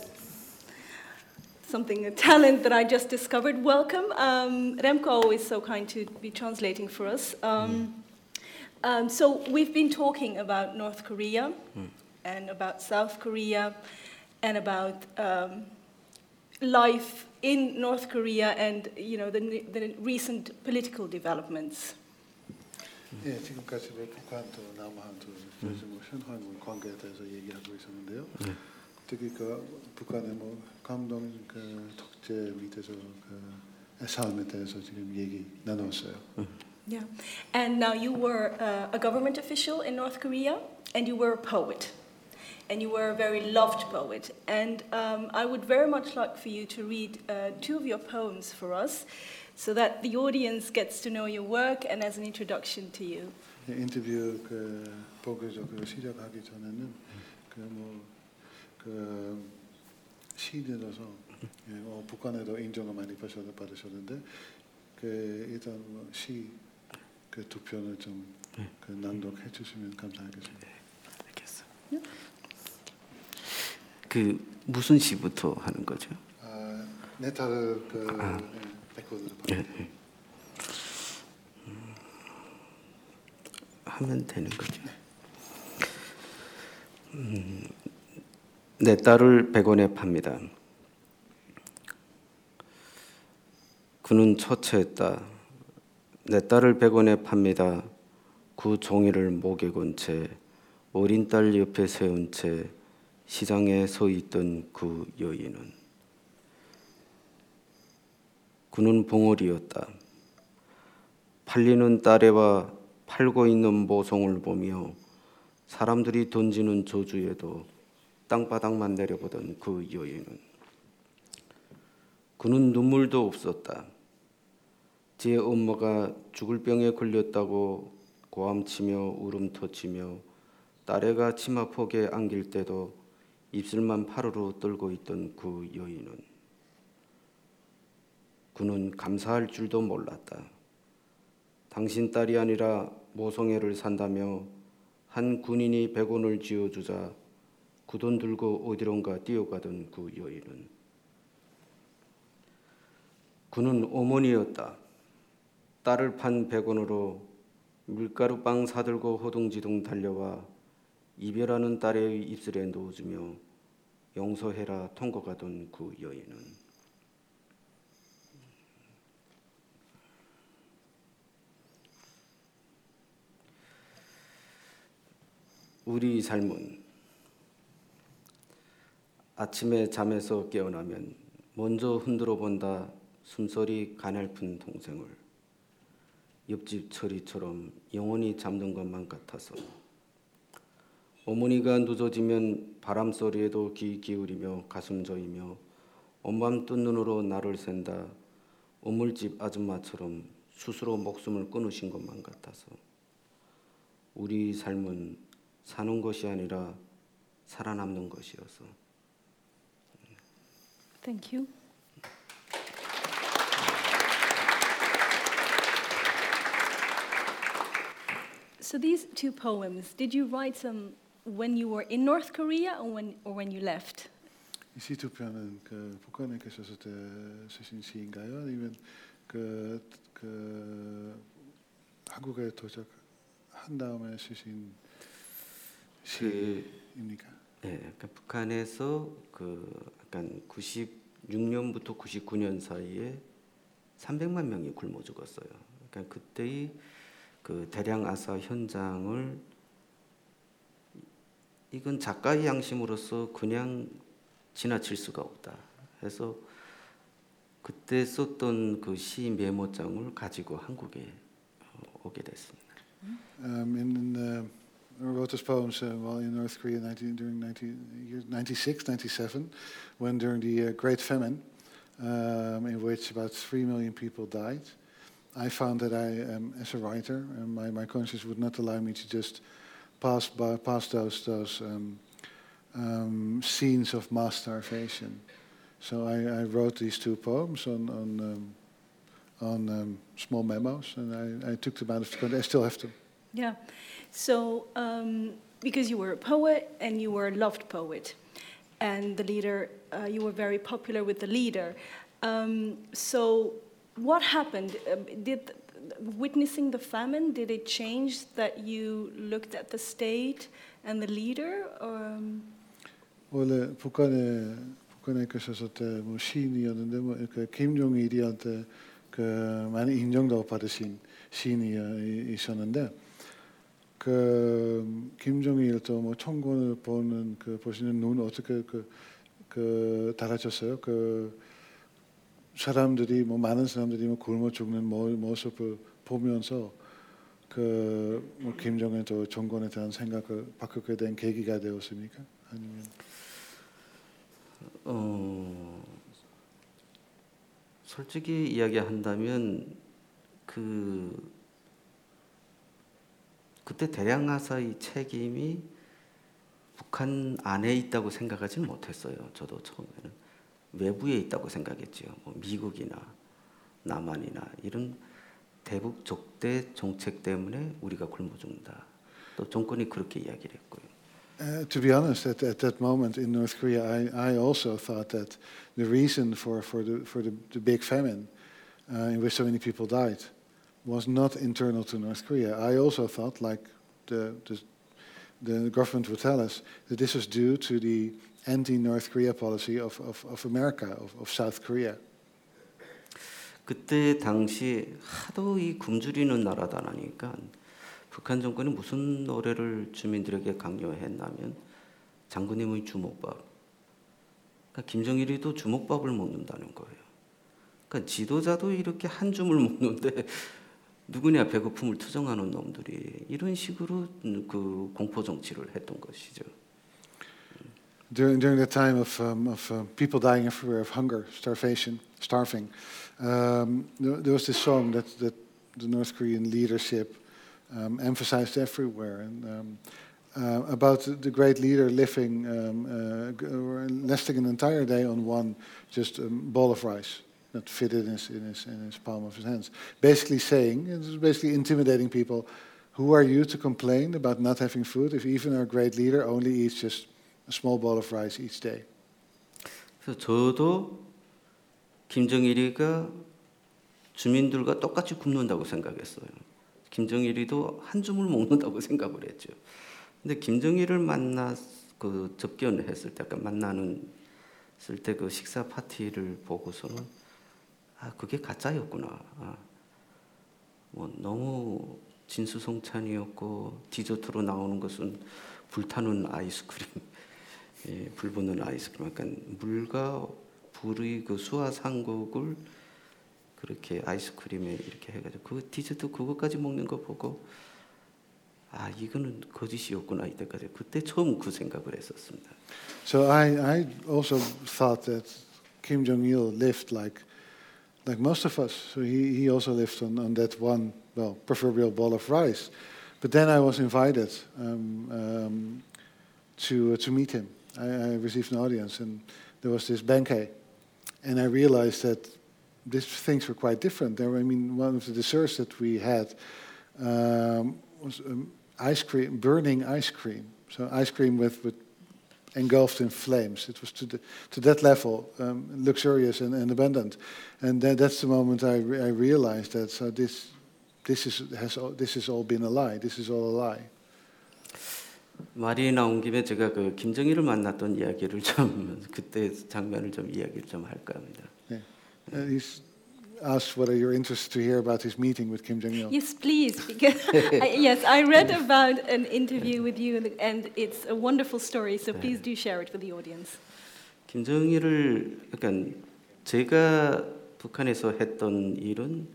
something, a talent that I just discovered. Welcome. Um, Remco always so kind to be translating for us. Um, um, so we've been talking about North Korea and about South Korea and about um, life in North Korea and you know the, the recent political developments. 예, 지금까지 뭐 북한도 남한도 그래서 뭐 현황 관계에 대해서 얘기하고 있었는데요. 네. 특히 그 북한의 뭐 감동 그 독재 밑에서 그 삶에 대해서 지금 얘기 나눴어요. Yeah. And now you were uh, a government official in North Korea and you were a poet. And you were a very loved poet. And um, I would very much like for you to read uh, two of your poems for us so that the audience gets to know your work and as an introduction to you. 예, 인터뷰 그 본격적으로 시작하기 전에는 그뭐그 시들어서 예, 어, 북한에도 인정을 많이 받으셨- 받으셨는데 그 일단 뭐 시그 두 편을 좀그 낭독해 주시면 감사하겠습니다. 알겠어. 그 무슨 시부터 하는 거죠? 아, 네타를 그 백호들 예, 예. 음, 하면 되는 거죠. 음, 내 딸을 100원에 팝니다. 그는 처체했다. 내 딸을 100원에 팝니다. 그 종이를 목에 건 채 어린 딸 옆에 세운 채 시장에 서 있던 그 여인은 그는 봉어리였다. 팔리는 딸애와 팔고 있는 모송을 보며 사람들이 던지는 저주에도 땅바닥만 내려보던 그 여인은 그는 눈물도 없었다. 제 엄마가 죽을 병에 걸렸다고 고함치며 울음 터치며 딸애가 치마폭에 안길 때도 입술만 파르르 떨고 있던 그 여인은 그는 감사할 줄도 몰랐다. 당신 딸이 아니라 모성애를 산다며 한 군인이 백원을 쥐어주자 그돈 들고 어디론가 뛰어가던 그 여인은 그는 어머니였다. 딸을 판 백원으로 밀가루 빵 사들고 호둥지둥 달려와 이별하는 딸의 입술에 넣어주며 용서해라 통곡하던 그 여인은 우리 삶은 아침에 잠에서 깨어나면 먼저 흔들어 본다 숨소리 가냘픈 동생을. 옆집 철이처럼 영원히 잠든 것만 같아서. 어머니가 늦어지면 바람 소리에도 귀 기울이며 가슴 저이며 온밤 뜬 눈으로 나를 샌다 어물집 아줌마처럼 스스로 목숨을 끊으신 것만 같아서. 우리 삶은 사는 것이 아니라 살아남는 것이어서 Thank you. So these two poems, did you write them when you were in North Korea or when, or when you left? 이 시투표는 그 북한에 계셨을 때 쓰신 시인가요? 아니면 그, 그 한국에 도착한 다음에 쓰신 시입니까? 네, 그러니까 북한에서 그 약간 96년부터 99년 사이에 300만 명이 굶어 죽었어요. 그러니까 그때의 그 대량 아사 현장을 이건 작가의 양심으로서 그냥 지나칠 수가 없다. 해서 그때 썼던 그 시 메모장을 가지고 한국에 어, 오게 됐습니다. Um, wrote those poems uh, while in North Korea 19, during 19, 96, 97, when during the uh, Great Famine, um, in which about 3 million people died. I found that I, um, as a writer, um, my, my conscience would not allow me to just pass, by, pass those, those um, um, scenes of mass starvation. So I, I wrote these two poems on, on, um, on um, small memos, and I, I took them out of the country. I still have them. Yeah. So, um, because you were a poet and you were a loved poet, and the leader, uh, you were very popular with the leader. Um, so, what happened? Um, did witnessing the famine did it change that you looked at the state and the leader? Or, um, 원래 북한에 북한에 계셨을 때뭐 시인이었는데 뭐그 김종일이한테 그 많이 인정도 받으신 시인이 있었는데 그 김종일 또뭐 총권을 보는 그 보시는 눈 어떻게 그그 달라졌어요? 그 사람들이 뭐 많은 사람들이 뭐 굶어 죽는 모습을 보면서 그 뭐 김정일 또 정권에 대한 생각을 바꾸게 된 계기가 되었습니까? 아니면 어, 솔직히 이야기한다면 그 그때 대량하사의 책임이 북한 안에 있다고 생각하지는 못했어요. 저도 처음에는 외부에 있다고 생각했지요. 뭐 미국이나 남한이나 이런 대북 적대 정책 때문에 우리가 굶어 죽는다. 또 정권이 그렇게 이야기를 했고요. Uh, to be honest, at, at that moment in North Korea, I, I also thought that the reason for, for, the, for the, the big famine uh, in which so many people died was not internal to North Korea. I also thought, like the, the, the government would tell us, that this was due to the anti-North Korea policy of, of, of America, of, of South Korea. 그때 당시 하도 이 굶주리는 나라다라니까 북한 정권이 무슨 노래를 주민들에게 강요했냐면 장군님의 주먹밥. 그러니까 김정일이도 주먹밥을 먹는다는 거예요. 그러니까 지도자도 이렇게 한 줌을 먹는데 누구냐 배고픔을 투정하는 놈들이 이런 식으로 그 공포 정치를 했던 것이죠. During, during that time of, um, of uh, people dying everywhere of hunger, starvation, starving, um, there, there was this song that, that the North Korean leadership um, emphasized everywhere. And, um, uh, about the great leader living, um, uh, g- or lasting an entire day on one just um, bowl of rice That fitted in his, in, his, in his palm of his hands. Basically saying, it was basically intimidating people, who are you to complain about not having food if even our great leader only eats just a small bowl of rice each day? 그래서 저도 김정일이가 주민들과 똑같이 굶는다고 생각했어요. 김정일이도 한 줌을 먹는다고 생각을 했죠. 근데 김정일을 만나 그 접견을 했을 때, 만나는 쓸 때 그 식사 파티를 보고서는 아 그게 가짜였구나. 아, 뭐 너무 진수성찬이었고 디저트로 나오는 것은 불타는 아이스크림, 예, 불 붙는 아이스크림, 약간 물과 불의 그 수화상곡을 그렇게 아이스크림에 이렇게 해가지고 그 디저트 그거까지 먹는 거 보고 아 이거는 거짓이었구나 이때까지 그때 처음 그 생각을 했었습니다. So I, I also thought that Kim Jong Il lived like, like most of us. So he, he also lived on, on that one, well, proverbial bowl of rice. But then I was invited um, um, to, uh, to meet him. I, I received an audience, and there was this banquet. And I realized that these things were quite different. There, were, I mean, one of the desserts that we had um, was um, ice cream, burning ice cream. So ice cream with, with engulfed in flames. It was to, the, to that level, um, luxurious and, and abundant. And then that's the moment I, re- I realized that so this, this, is, has all, this has all been a lie. This is all a lie. 말이 나온 김에 제가 그 김정일을 만났던 이야기를 좀 그때 장면을 좀 이야기를 좀 할까 합니다. Yeah. Uh, he's asked whether you're interested to hear about his meeting with Kim Jong Il. Yes, please. Because I, yes, I read about an interview with you, and- and it's a wonderful story. So please do share it with the audience. 김정일을 그러니까 제가 북한에서 했던 일은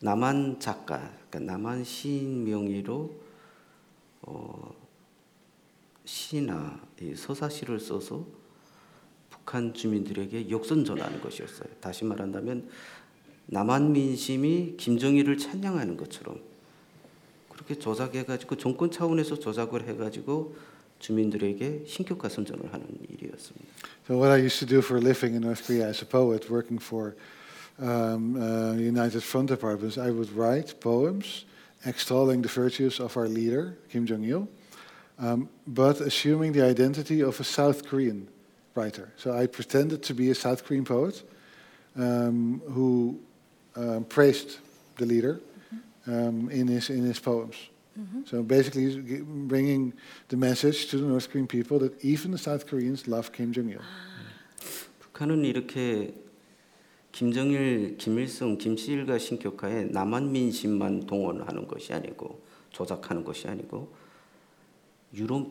남한 작가, 그러니까 남한 시인 명의로 어, 시나 이 서사시를 써서 북한 주민들에게 역선 전하는 것이었어요. 다시 말한다면 남한 민심이 김정일을 찬양하는 것처럼 그렇게 조작해가지고 정권 차원에서 조작을 해가지고 주민들에게 신격화 선전을 하는 일이었습니다. So what I used to do for a living in North Korea as a poet, working for um, uh, United Front Departments, I would write poems extolling the virtues of our leader Kim Jong Il, um, but assuming the identity of a South Korean writer. So I pretended to be a South Korean poet um, who um, praised the leader um, in his in his poems. So basically, bringing the message to the North Korean people that even the South Koreans love Kim Jong Il. 북한은 이렇게 김정일, 김일성, 김씨일가 신격화에 남한 민심만 동원하는 것이 아니고 조작하는 것이 아니고 유럽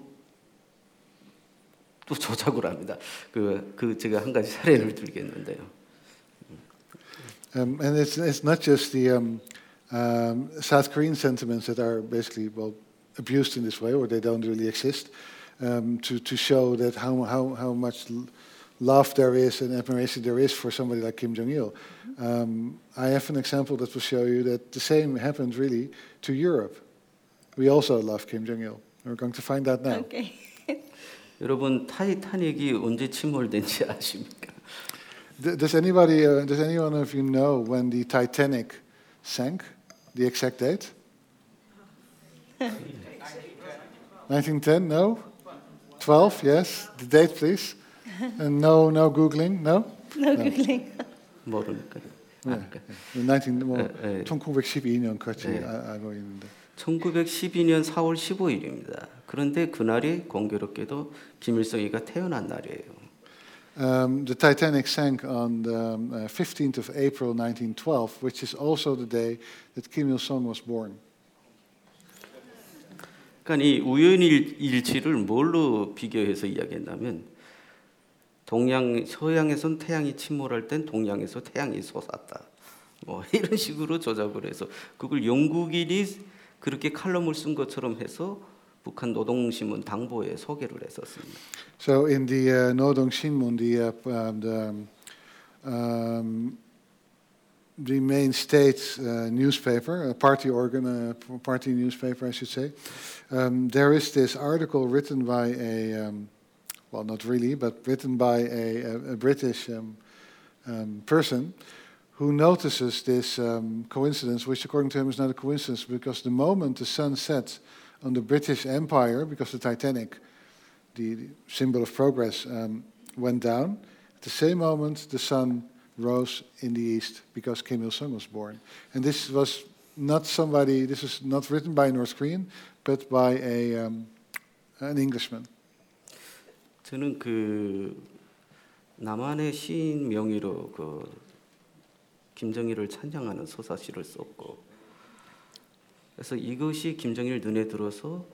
또 조작을 합니다. 그, 그 제가 한 가지 사례를 들겠는데요. Um, and it's, it's not just the um, um, South Korean sentiments that are basically well abused in this way, or they don't really exist, um, to to show that how how how much l- love there is and admiration there is for somebody like Kim Jong Il. Um, I have an example that will show you that the same happened really to Europe. We also love Kim Jong Il. We're going to find out now. Okay. 여러분 타이타닉이 언제 침몰된지 아십니까? D- does anybody, uh, does anyone of you know when the Titanic sank? The exact date? 1910? No. 12? Yes. The date, please. And no, no googling. No. No googling. 모르니까요. 네. 아, 19, 뭐, 예, 예. 1912년까지 예. 아- 알고 있는데. 1912년 4월 15일입니다. 그런데 그날이 공교롭게도 김일성이가 태어난 날이에요. Um, the Titanic sank on the um, uh, 15th of April 1912, which is also the day that Kim Il Sung was born. 그러니까 이 우연일 일치를 뭘로 비교해서 이야기했냐면 동양 서양에선 태양이 침몰할 땐 동양에서 태양이 솟았다. 뭐 이런 식으로 조작을 해서 그걸 영국인이 그렇게 칼럼을 쓴 것처럼 해서 북한 노동신문 당보에 소개를 했었습니다. So in the uh, Nodong Shinmun, the, uh, p- um, the, um, the main state uh, newspaper, a party organ, uh, p- party newspaper, I should say, um, there is this article written by a, um, well, not really, but written by a, a, a British um, um, person who notices this um, coincidence, which according to him is not a coincidence, because the moment the sun sets on the British Empire, because the Titanic the the symbol of progress um, went down. At the same moment, the sun rose in the east because Kim Il Sung was born. And this was not somebody. This was not written by a North Korean, but by a um, an Englishman. 저는 그 남한의 시인 명의로 그 김정일을 찬양하는 서사시를 썼고 그래서 이것이 김정일 눈에 들어서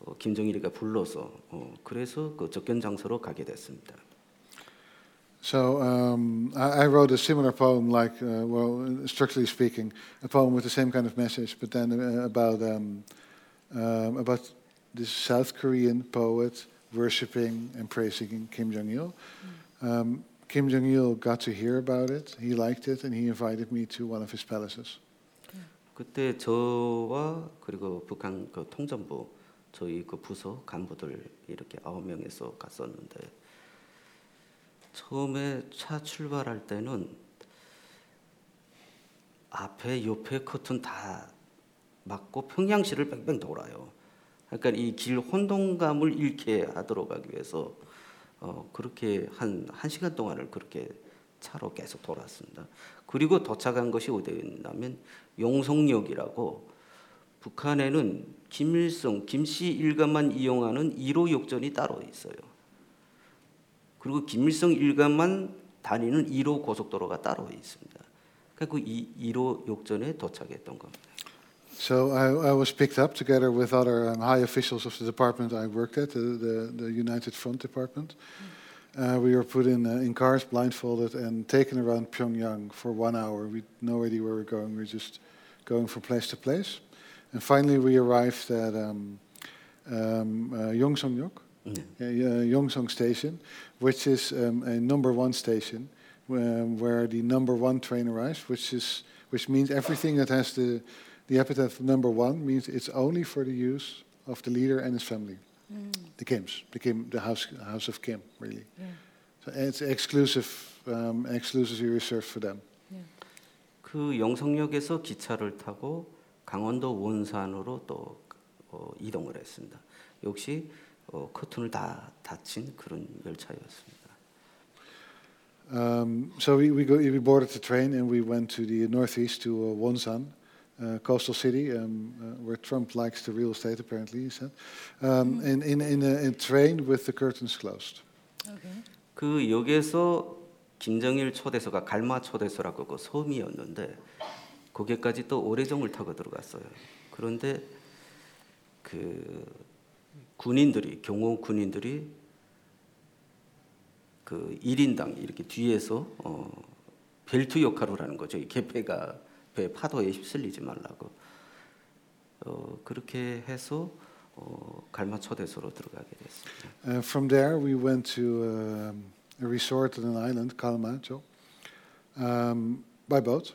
어, 김정일이가 불러서 어, 그래서 그 접견 장소로 가게 됐습니다. So um, I, I wrote a similar poem, like uh, well, structurally speaking, a poem with the same kind of message, but then uh, about um, um, about this South Korean poet worshiping and praising Kim Jong Il. Um, Kim Jong Il got to hear about it. He liked it, and he invited me to one of his palaces. 그때 저와 그리고 북한 그 통전부 저희 그 부서 간부들 이렇게 아홉 명에서 갔었는데 처음에 차 출발할 때는 앞에 옆에 커튼 다 막고 평양시를 뺑뺑 돌아요. 그러니까 이 길 혼동감을 잃게 하도록 하기 위해서 어, 그렇게 한, 한 시간 동안을 그렇게 차로 계속 돌았습니다. 그리고 도착한 것이 어디였냐면 용성역이라고 북한에는 김일성, 김씨 일가만 이용하는 1호 역전이 따로 있어요. 그리고 김일성 일가만 다니는 1호 고속도로가 따로 있습니다. 그러니까 이 1호 역전에 도착했던 겁니다. So I, I was picked up together with other um, high officials of the department I worked at, the, the, the United Front Department. Uh, we were put in, uh, in cars, blindfolded, and taken around Pyongyang for one hour. We had no idea where we were going. We were just going from place to place. And finally, we arrived at um, um, uh, uh, Yongsong Station, which is um, a number one station, um, where the number one train arrives, which is which means everything that has the the epithet number one means it's only for the use of the leader and his family, the Kims, the Kim, the house house of Kim, really. So it's exclusive, um, exclusively reserved for them. 그 영성역에서 기차를 타고 강원도 원산으로 또 어, 이동을 했습니다. 역시 어, 커튼을 다 닫힌 그런 열차였습니다. Um, so we we, go, we boarded the train and we went to the northeast to uh, Wonsan, Uh, coastal city, um, uh, where Trump likes the real estate. Apparently, he said, um, in in in a, in a train with the curtains closed. 그 역에서 김정일 초대서가 갈마 초대서라고 그 섬이었는데 거기까지 또 오래정을 타고 들어갔어요. 그런데 그 군인들이 경호 군인들이 그 1인당 이렇게 뒤에서 어, 벨트 역할을 하는 거죠. 이 개폐가 배 파도에 휩쓸리지 말라고. 어, 그렇게 해서 어, 갈마 초대소로 들어가게 됐습니다. Uh, from there, we went to um, a resort on an island, Kalmacho, um, by boat.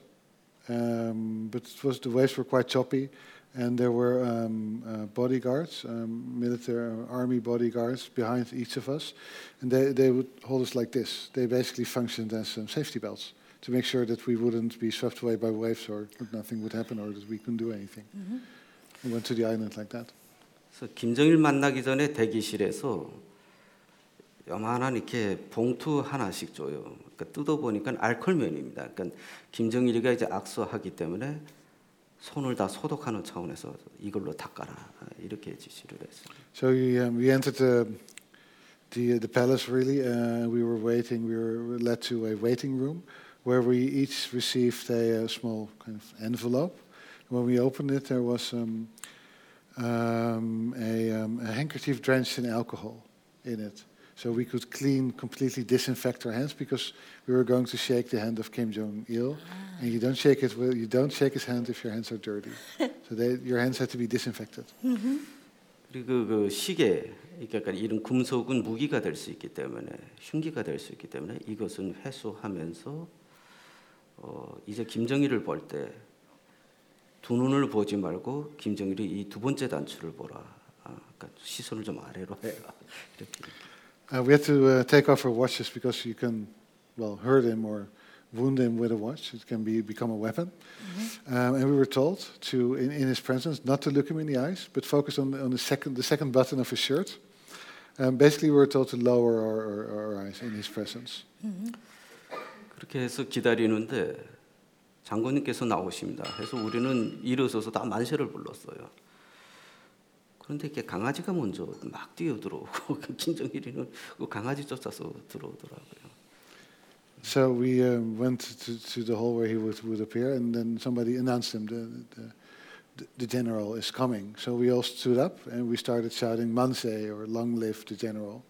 Um, but it was the waves were quite choppy, and there were um, uh, bodyguards, um, military army bodyguards behind each of us, and they, they would hold us like this. They basically functioned as um, safety belts To make sure that we wouldn't be swept away by waves or that nothing would happen or that we couldn't do anything. We went to the island like that. 그래서 김정일 만나기 전에 대기실에서 요만한 이렇게 봉투 하나씩 줘요. 그러니까 뜯어 보니까 알콜면입니다. 그러니까 김정일이가 이제 악수하기 때문에 손을 다 소독하는 차원에서 이걸로 닦아라 이렇게 지시를 했어요. So we, um, we entered the, the, the palace really. Uh, we were waiting, we were led to a waiting room where we each received a, uh small kind of envelope. When we opened it, there was um, um, a, um, a handkerchief drenched in alcohol in it. So we could clean, completely disinfect our hands because we were going to shake the hand of Kim Jong Il, and you don't shake it. Well, you don't shake his hand if your hands are dirty. so they, your hands had to be disinfected. 그리고 그 시계 그러니까 이런 금속은 무기가 될 수 있기 때문에 흉기가 될 수 있기 때문에 이것은 회수하면서 어, 이제 김정일을 볼 때 두 눈을 보지 말고 김정일이 이 두 번째 단추를 보라. 아, 그러니까 시선을 좀 아래로 해라. 이렇게. Uh, we had to uh, take off our watches because you can, well, hurt him or wound him with a watch. It can be become a weapon. Um, and we were told to, in, in his presence, not to look him in the eyes, but focus on, on the second the second button of his shirt. Um, basically, we were told to lower our, our, our eyes in his presence. 그렇게 해서 기다리는데 장군님께서 나오십니다. 그래서 우리는 일어서서 다 만세를 불렀어요. 그런데 이렇게 강아지가 먼저 막 뛰어 들어오고 김정일이는 그 강아지 쫓아서 들어오더라고요. So we um, went to, to the hall where he would, would appear, and then somebody announced him, the, the, the general is coming. So we all stood up and we started shouting Manse or Long live the general.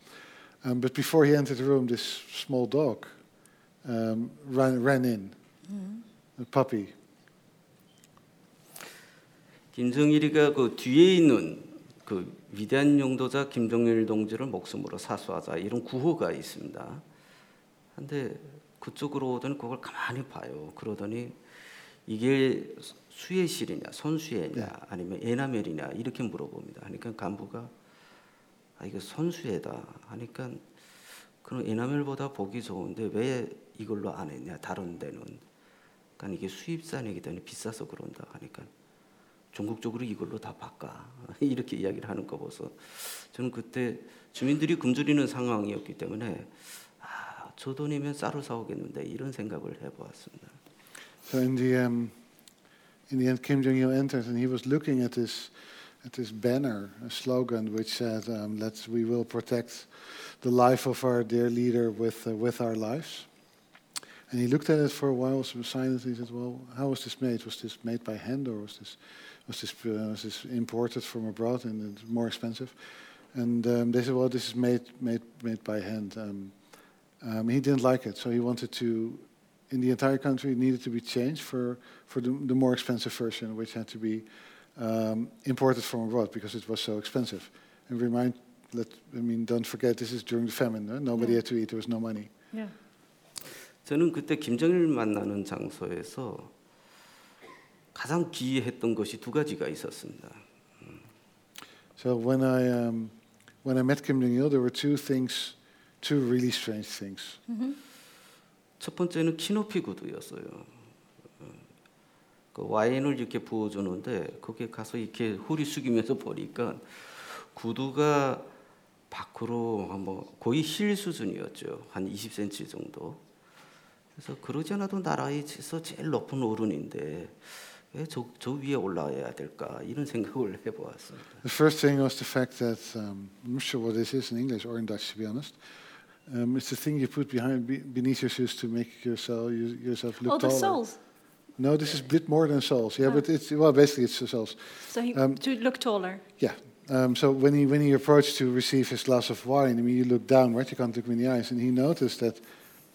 Um, but before he entered the room, this small dog um, ran, ran in, a puppy. 김정일이가 그 뒤에 있는 그 위대한 용도자 김정일 동지를 목숨으로 사수하자 이런 구호가 있습니다. 근데 그쪽으로 오더니 그걸 가만히 봐요. 그러더니 이게 수혜실이냐, 손수혜냐, 아니면 에나멜이냐 이렇게 물어봅니다. 그러니까 간부가 아 이거 손수혜다. 하니까 그런 에나멜보다 보기 좋은데 왜 이걸로 안 했냐? 다른 데는. 그러니까 이게 수입산이기 때문에 비싸서 그런다. 하니까 전국적으로 이걸로 다 바꿔 이렇게 이야기를 하는 거 보서 저는 그때 주민들이 굶주리는 상황이었기 때문에 아, 저 돈이면 쌀을 사오겠는데 이런 생각을 해보았습니다. So in the, um, in the end, Kim Jong Il entered and he was looking at this, at this banner, a slogan which said, um, "Let's we will protect the life of our dear leader with uh, with our lives." And he looked at it for a while, was silent. He said, "Well, how was this made? Was this made by hand, or was this was this uh, was this imported from abroad and it's more expensive?" And um, they said, "Well, this is made made made by hand." Um, um, he didn't like it, so he wanted to in the entire country it needed to be changed for, for the, the more expensive version, which had to be um, imported from abroad because it was so expensive. And remind, let, I mean, don't forget, this is during the famine. no? Nobody Yeah. had to eat, there was no money. Yeah. 저는 그때 김정일 만나는 장소에서 가장 기이했던 것이 두 가지가 있었습니다. So when I, um, when I met Kim Jong-il, there were two things, two really strange things. 첫 번째는 키높이 구두였어요. 어, 그 와인을 이렇게 부어주는데 거기에 가서 이렇게 허리 숙이면서 보니까 구두가 밖으로 한뭐 거의 힐 수준이었죠. 한 20cm 정도. 그래서 그러지 않아도 나라에서 제일 높은 어른인데 왜 저 저 위에 올라와야 될까 이런 생각을 해보았습니다. The first thing was the fact that, um, I'm not sure what this is in English or in Dutch, to be honest. Um, it's the thing you put behind, be, beneath your shoes to make yourself, you, yourself look Oh, the taller. soles. No, this is a bit more than soles. Yeah, Oh. but it's well, basically it's the soles. So he Um, to look taller. Yeah. Um, so when he when he approached to receive his glass of wine, I mean, you look downward, you can't look him in the eyes, and he noticed that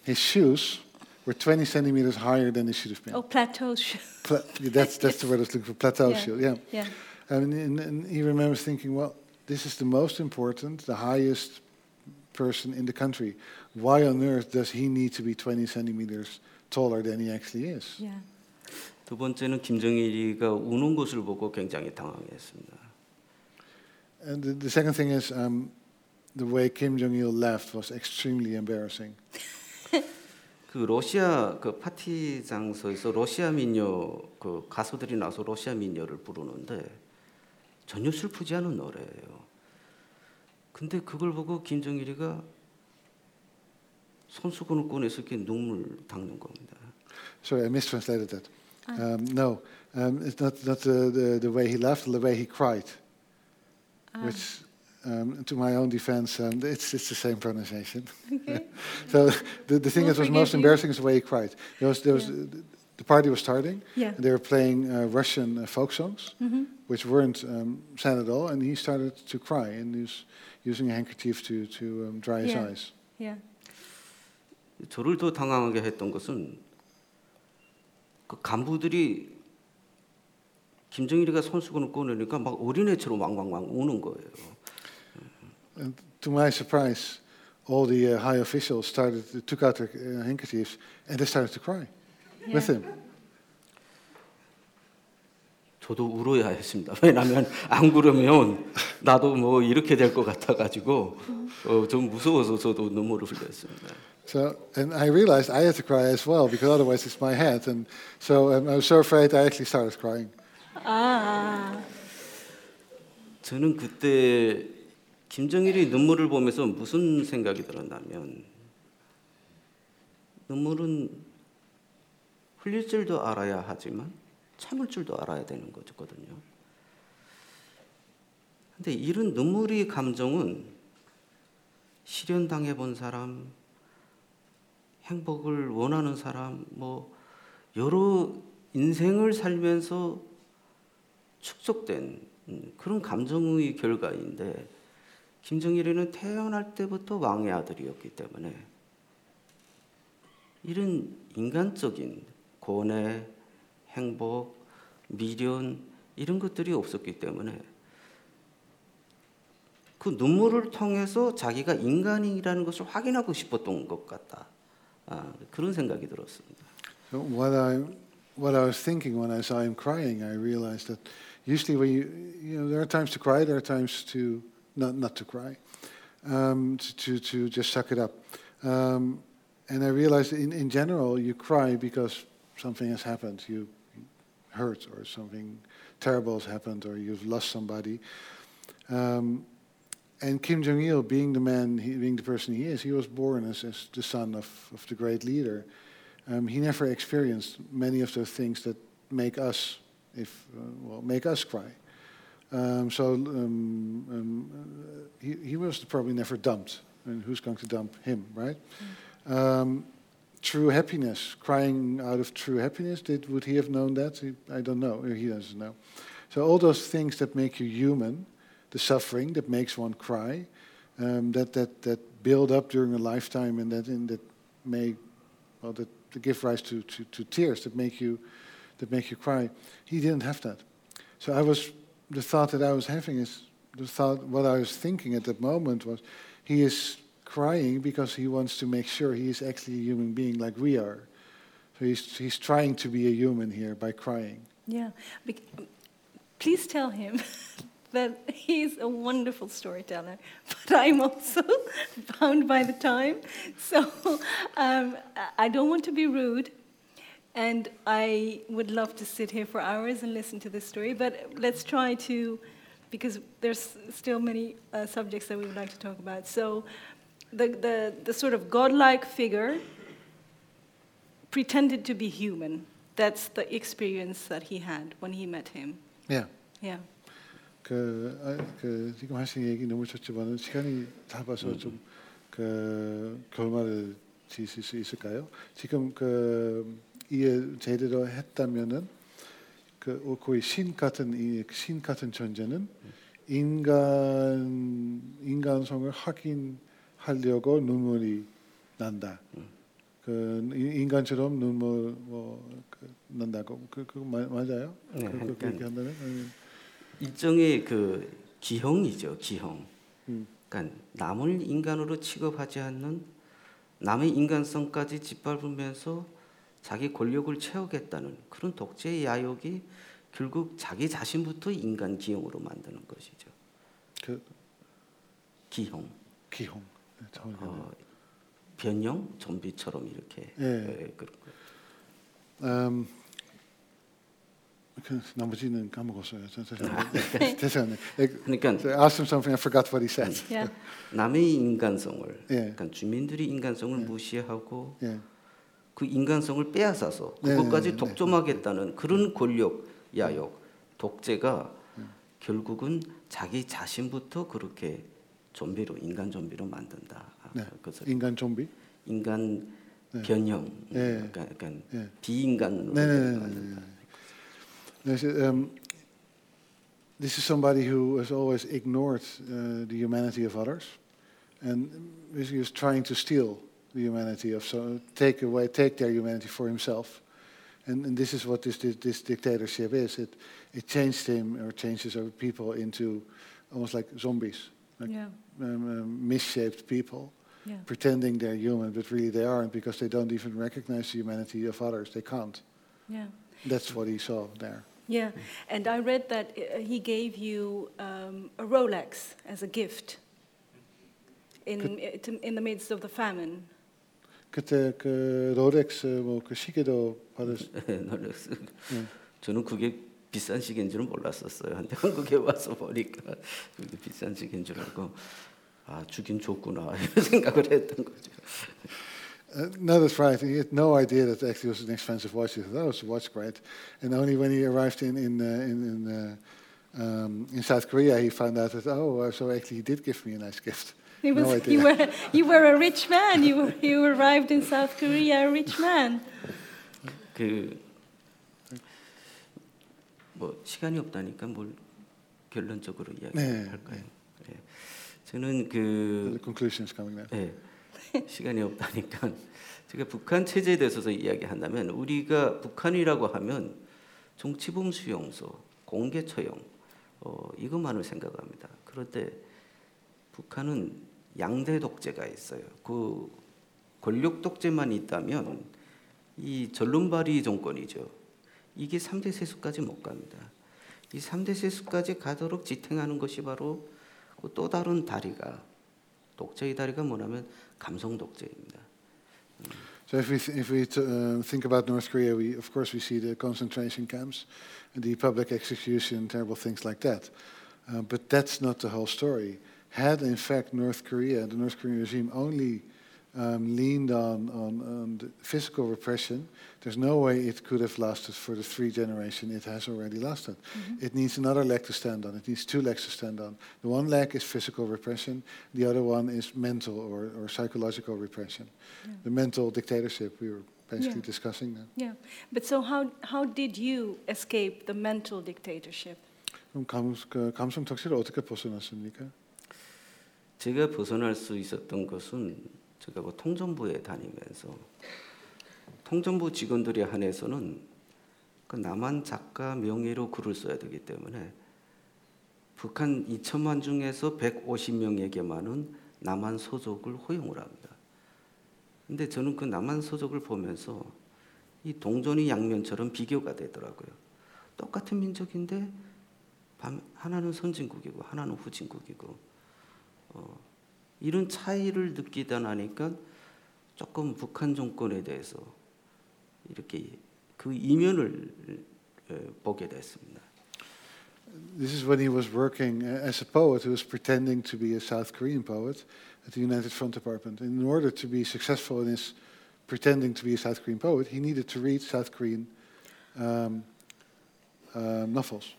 his shoes were 20 centimeters higher than they should have been. Oh, plateau shoe. Pla- yeah, that's that's the word I was looking for. Plateau Yeah. shoe. Yeah. Yeah. And, and, and he remembers thinking, well, this is the most important, the highest person in the country. Why on earth does he need to be 20 centimeters taller than he actually is? Yeah. 두 번째는 김정일이가 우는 것을 보고 굉장히 당황했습니다. And the, the second thing is um, the way Kim Jong Il left was extremely embarrassing. 그 러시아 그 파티 장소에서 러시아 민요 그 가수들이 나서 러시아 민요를 부르는데 전혀 슬프지 않은 노래예요. 근데 그걸 보고 김정일이가 손수건을 꺼내서 이렇게 눈물 닦는 겁니다. Sorry, I mistranslated that. Um, no, um, it's not, not the, the, the way he laughed, the way he cried. Which, um, to my own defense, um, it's, it's the same pronunciation. Okay. so the, the thing We'll that was forgive most you. embarrassing is the way he cried. There was, there was, Yeah. uh, the party was starting, Yeah. and they were playing uh, Russian uh, folk songs, Mhm. which weren't um, sad at all, and he started to cry, and he was using a handkerchief to, to um, dry his Yeah. eyes. Yeah. 저를 더 당황하게 했던 것은 그 간부들이 김정일이가 손수건을 꺼내니까 막 어린애처럼 왕왕왕 우는 거예요. And to my surprise, all the uh, high officials started took out their uh, handkerchiefs and they started to cry with him. 저도 울어야 했습니다. 왜냐하면 안 그러면 나도 뭐 이렇게 될 것 같아가지고 어, 좀 무서워서 저도 눈물을 흘렸습니다. So, and I realized I had to cry as well because otherwise it's my head. And so um, I was so afraid I actually started crying. Ah. 저는 그때 김정일이 눈물을 보면서 무슨 생각이 들었냐면 눈물은 흘릴 줄도 알아야 하지만 참을 줄도 알아야 되는 거거든요. 근데 이런 눈물이 감정은 실현당해 본 사람, 행복을 원하는 사람, 뭐 여러 인생을 살면서 축적된 음, 그런 감정의 결과인데 김정일이는 태어날 때부터 왕의 아들이었기 때문에 이런 인간적인 고뇌, 행복, 미련 이런 것들이 없었기 때문에 그 눈물을 통해서 자기가 인간이라는 것을 확인하고 싶었던 것 같다. 아, 그런 생각이 들었습니다. So what I, what I was thinking when I saw him crying, I realized that usually when you, you know, there are times to cry, there are times to not, not to cry, um, to, to, to just suck it up. Um, and I realized in, in general, you cry because something has happened. You hurt or something terrible has happened or you've lost somebody. Um, and Kim Jong Il, being the man, he, being the person he is, he was born as, as the son of, of the great leader. Um, he never experienced many of the things that make us, if uh, well, make us cry. Um, so um, um, uh, he, he was probably never dumped, and who's going to dump him, right? Um, true happiness, crying out of true happiness. Did would he have known that? I don't know. He doesn't know. So all those things that make you human, the suffering that makes one cry, um, that that that build up during a lifetime, and that in that may, well, that, that give rise to, to, to tears that make you that make you cry. He didn't have that. So I was the thought that I was having is the thought what I was thinking at that moment was he is crying because he wants to make sure he is actually a human being like we are. So he's he's trying to be a human here by crying. Yeah. Bec- please tell him that he's a wonderful storyteller, but I'm also bound by the time. So um, I don't want to be rude, and I would love to sit here for hours and listen to this story, but let's try to, because there's still many uh, subjects that we would like to talk about. So the, the, the sort of godlike figure pretended to be human. That's the experience that he had when he met him. Yeah. Yeah. 그, 아, 그 지금 하신 얘기 너무 좋지만은 시간이 짧아서 좀 그 결말을 지실 수 있을까요? 지금 그 이해 제대로 했다면은 그 어, 거의 신 같은 이신 같은 존재는 인간 인간성을 확인하려고 눈물이 난다. 그 이- 인간처럼 눈물 뭐 그, 난다고 그 그거 마- 맞아요? 네, 그, 그, 그렇게 한다면 일종의 그 기형이죠, 기형. 음. 그러니까 남을 인간으로 취급하지 않는 남의 인간성까지 짓밟으면서 자기 권력을 채우겠다는 그런 독재의 야욕이 결국 자기 자신부터 인간 기형으로 만드는 것이죠. 그 기형. 기홍. 네. 어, 변형 좀비처럼 이렇게 예. 예, 그런 거. Um, 그 나머지는 까먹었어요. 죄송해요. 죄송해요. Ik- 그러니까 I asked him something, I forgot what he said. 남의 인간성을, 예. 그러니까 주민들이 인간성을 무시하고 Yeah. 그 인간성을 빼앗아서 네, 그것까지 네, 네. 독점하겠다는 그런 권력 야욕 독재가 네. 결국은 자기 자신부터 그렇게 좀비로 인간 좀비로 만든다. 네. 인간 좀비. 인간 네. 변형, 네. 약간, 약간 네. 비인간으로 nee, nee, 만든다. nee. There's, um, this is somebody who has always ignored uh, the humanity of others, and basically is trying to steal the humanity of so take away, take their humanity for himself. And, and this is what this, this this dictatorship is. It it changed him or changes our people into almost like zombies, like Yeah. um, um, misshaped people Yeah. pretending they're human, but really they aren't because they don't even recognize the humanity of others. They can't. Yeah. That's what he saw there. Yeah. And I read that uh, he gave you um, a Rolex as a gift in, uh, in the midst of the famine. 그때 그 롤렉스 뭐그 시계도 받았. 놀랐어요. 네. 저는 그게 비싼 시계인 줄은 몰랐었어요. 근데 한국에 와서 보니까 그게 비싼 시계인 줄 알고 아 주긴 줬구나 이런 생각을 했던 거죠. Uh, no, that's right. He had no idea that actually was an expensive watch. He thought, "Oh, it's a watch, great." And only when he arrived in in uh, in in, uh, um, in South Korea, he found out that oh, uh, so actually he did give me a nice gift. No was, idea. you, were, you were a rich man. You, were- you arrived in South Korea a rich man. 그뭐 시간이 없다니까 뭘 결론적으로 네, 이야기할까요? 예. 저는 그 the conclusion is coming now. 예, 시간이 없다니까 제가 북한 체제에 대해서 이야기한다면 우리가 북한이라고 하면 정치범 수용소, 공개 처형 어, 이것만을 생각합니다. 그런데 북한은 양대 독재가 있어요. 그 권력 독재만 있다면 이 전론발이 정권이죠. 이게 3대 세수까지 못 갑니다. 이 3대 세수까지 가도록 지탱하는 것이 바로 그또 다른 다리가 독재의 다리가 뭐냐면 감성 독재입니다. So if we th- if we t- uh, think about North Korea, we of course we see the concentration camps, and the public execution, terrible things like that. Uh, but that's not the whole story. had, in fact, North Korea, the North Korean regime, only um, leaned on, on, on physical repression, there's no way it could have lasted for the three generation it has already lasted. Mm-hmm. It needs another leg to stand on. It needs two legs to stand on. The one leg is physical repression. The other one is mental or, or psychological repression. Yeah. The mental dictatorship we were basically yeah. discussing that. Yeah, but so how how did you escape the mental dictatorship? Kam, kam sem tog si. 제가 벗어날 수 있었던 것은 제가 그 통전부에 다니면서 통전부 직원들에 한해서는 그 남한 작가 명예로 글을 써야 되기 때문에 북한 2천만 중에서 150명에게만은 남한 소속을 허용을 합니다. 근데 저는 그 남한 소속을 보면서 이 동전이 양면처럼 비교가 되더라고요. 똑같은 민족인데 반- 하나는 선진국이고 하나는 후진국이고 어, 이런 차이를 느끼다 나니까 조금 북한 정권에 대해서 이렇게 그 이면을 에, 보게 됐습니다. This is when he was working uh, as a poet who was pretending to be a South Korean poet at the United Front Department. In order to be successful in his pretending to be a South Korean poet, he needed to read South Korean um, uh, novels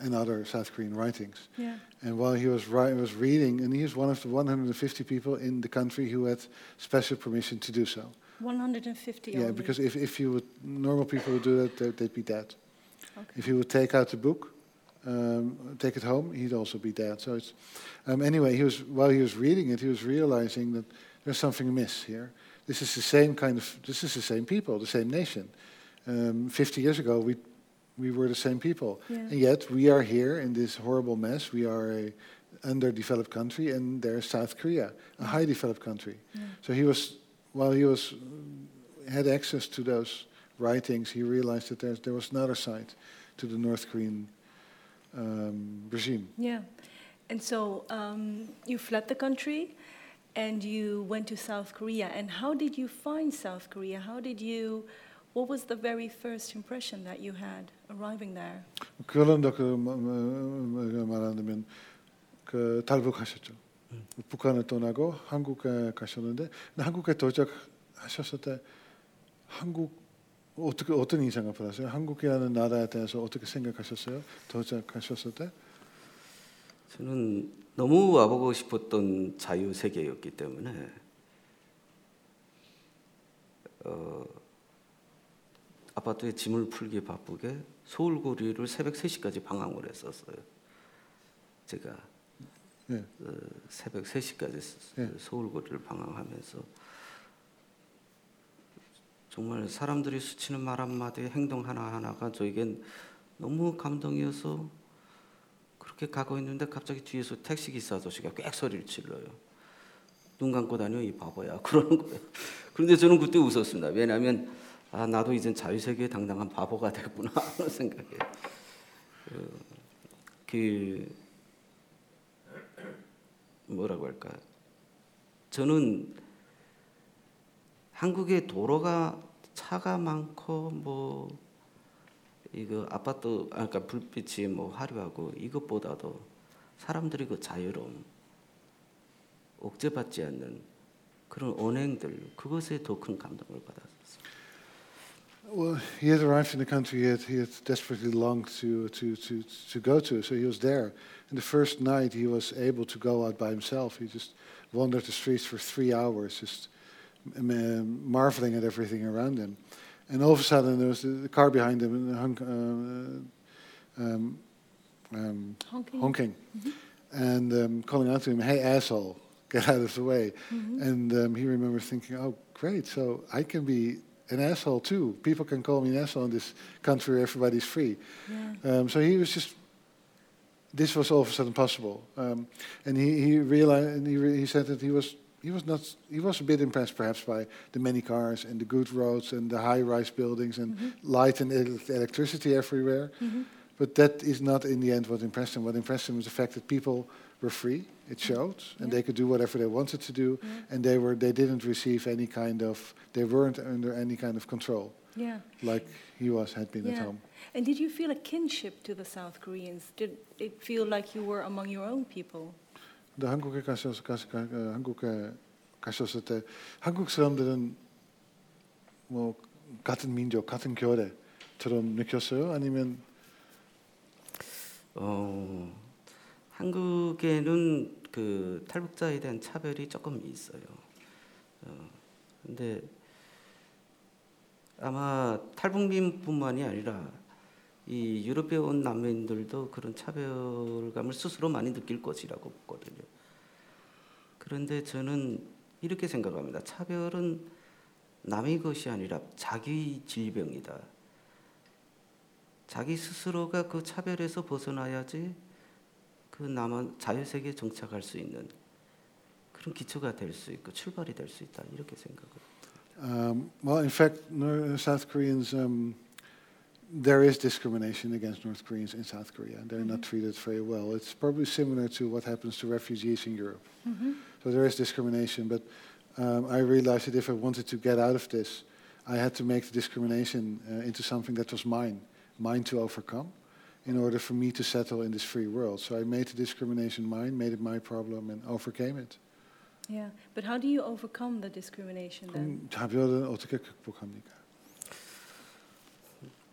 and other South Korean writings. Yeah. And while he was, was reading, and he was one of the 150 people in the country who had special permission to do so. 150 Yeah, only. because if, if you would, normal people would do that, they'd, they'd be dead. Okay. If he would take out the book, um, take it home, he'd also be dead. So it's, um, anyway, he was, while he was reading it, he was realizing that there's something amiss here. This is the same kind of, this is the same people, the same nation. Um, 50 years ago, we, we were the same people. Yeah. And yet we are here in this horrible mess. We are a underdeveloped country, and there's South Korea, a high developed country. So he was, while he was had access to those writings, he realized that there was another side to the North Korean um, regime. Yeah. And so um, you fled the country, and you went to South Korea. And how did you find South Korea? How did you? What was the very first impression that you had arriving there? 그걸로 그 뭐, 뭐, 뭐, 말하자면 그 탈북하셨죠. 북한을 떠나고 한국에 가셨는데 한국에 도착하셨을 때 한국 어떻게 어떤 인상을 받았어요? 한국이라는 나라에 대해서 어떻게 생각하셨어요? 도착하셨을 때? 저는 너무 와보고 싶었던 자유 세계였기 때문에 어, 아파트에 짐을 풀기 바쁘게 서울거리를 새벽 3시까지 방황을 했었어요. 제가 예. 어, 새벽 3시까지 예. 서울거리를 방황하면서 정말 사람들이 스치는 말 한마디 행동 하나하나가 저에겐 너무 감동이어서 그렇게 가고 있는데 갑자기 뒤에서 택시기사 아저씨가 꽥 소리를 질러요. 눈 감고 다녀 이 바보야 그러는 거예요. 그런데 저는 그때 웃었습니다. 왜냐하면 아 나도 이젠 자유세계에 당당한 바보가 됐구나 하는 생각에 그, 그 뭐라고 할까 저는 한국의 도로가 차가 많고 뭐 이거 아파트 아 그러니까 불빛이 뭐 화려하고 이것보다도 사람들이 그 자유로움 억제받지 않는 그런 언행들 그것에 더 큰 감동을 받았어요. Well, he had arrived in the country he had, he had desperately longed to, to, to, to go to, so he was there. And the first night he was able to go out by himself. He just wandered the streets for three hours, just marveling at everything around him. And all of a sudden there was the, the car behind him and hung, uh, um, um, Honking. honking and um, calling out to him, "Hey, asshole, get out of the way!" And um, he remembers thinking, "Oh, great! So I can be an asshole too. People can call me an asshole in this country where everybody's free." Yeah. Um, so he was just. This was all of a sudden possible, um, and he, he realized, and he, re- he said that he was he was not he was a bit impressed perhaps by the many cars and the good roads and the high-rise buildings and light and el- electricity everywhere. But that is not in the end what impressed him. What impressed him was the fact that people were free. It showed, and they could do whatever they wanted to do, and they were they didn't receive any kind of they weren't under any kind of control Yeah. like he was had been at Yeah. home. And did you feel a kinship to the South Koreans? Did it feel like you were among your own people? 근 한국에 가셔서 가, 가, 어, 한국에 가셨을 때 한국 사람들은 뭐 같은 민족, 같은 교대처럼 느꼈어요? 아니면 어, 한국에는 그 탈북자에 대한 차별이 조금 있어요. 어, 근데 아마 탈북민뿐만이 아니라 이 유럽에 온 난민들도 그런 차별감을 스스로 많이 느낄 것이라고 보거든요. 그런데 저는 이렇게 생각합니다. 차별은 남의 것이 아니라 자기 질병이다. 자기 스스로가 그 차별에서 벗어나야지 그 남은 자유세계에 정착할 수 있는 그런 기초가 될 수 있고 출발이 될 수 있다 이렇게 생각을. Um, well, in fact, South Koreans, um, there is discrimination against North Koreans in South Korea. They're not treated very well. It's probably similar to what happens to refugees in Europe. So there is discrimination, but um, I realized that if I wanted to get out of this, I had to make the discrimination uh, into something that was mine, mine to overcome, in order for me to settle in this free world. So I made the discrimination mine, made it my problem, and overcame it. Yeah. But how do you overcome the discrimination then? 자별은 어떻게 극복합니까?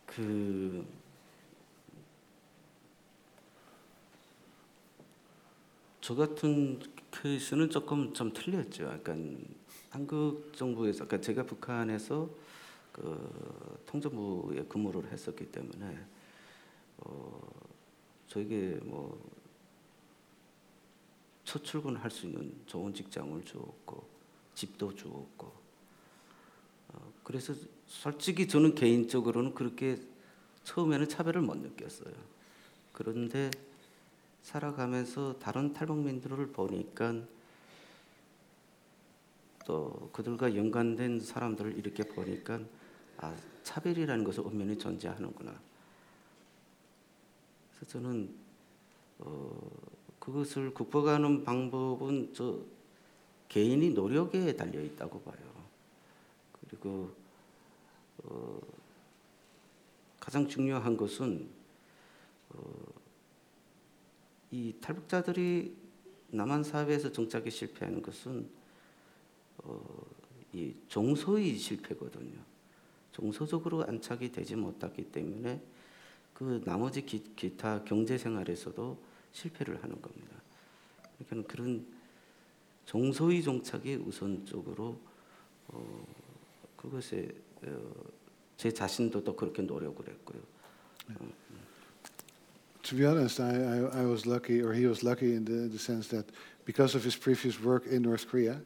그 저 같은 케이스는 조금 좀 틀렸죠. 약간 한국 정부에서, 그러니까 제가 북한에서 그 통전부에 근무를 했었기 때문에 어, 저에게 뭐 첫 출근할 수 있는 좋은 직장을 주었고 집도 주었고 어, 그래서 솔직히 저는 개인적으로는 그렇게 처음에는 차별을 못 느꼈어요. 그런데 살아가면서 다른 탈북민들을 보니까 또 그들과 연관된 사람들을 이렇게 보니까 아 차별이라는 것은 엄연히 존재하는구나. 그래서 저는 어, 그것을 극복하는 방법은 저 개인이 노력에 달려 있다고 봐요. 그리고 어, 가장 중요한 것은 어, 이 탈북자들이 남한 사회에서 정착에 실패하는 것은 어, 이 정서의 실패거든요. 정서적으로 안착이 되지 못했기 때문에 그 나머지 기, 타 경제 생활에서도 실패를 하는 겁니다. 그러니까 그런 정서의 정착이 우선적으로 어, 그것에 어, 제 자신도 또 그렇게 노력을 했고요. 어, to be honest, I, I, I, was lucky, or he was lucky in the, the sense that because of his previous work in North Korea,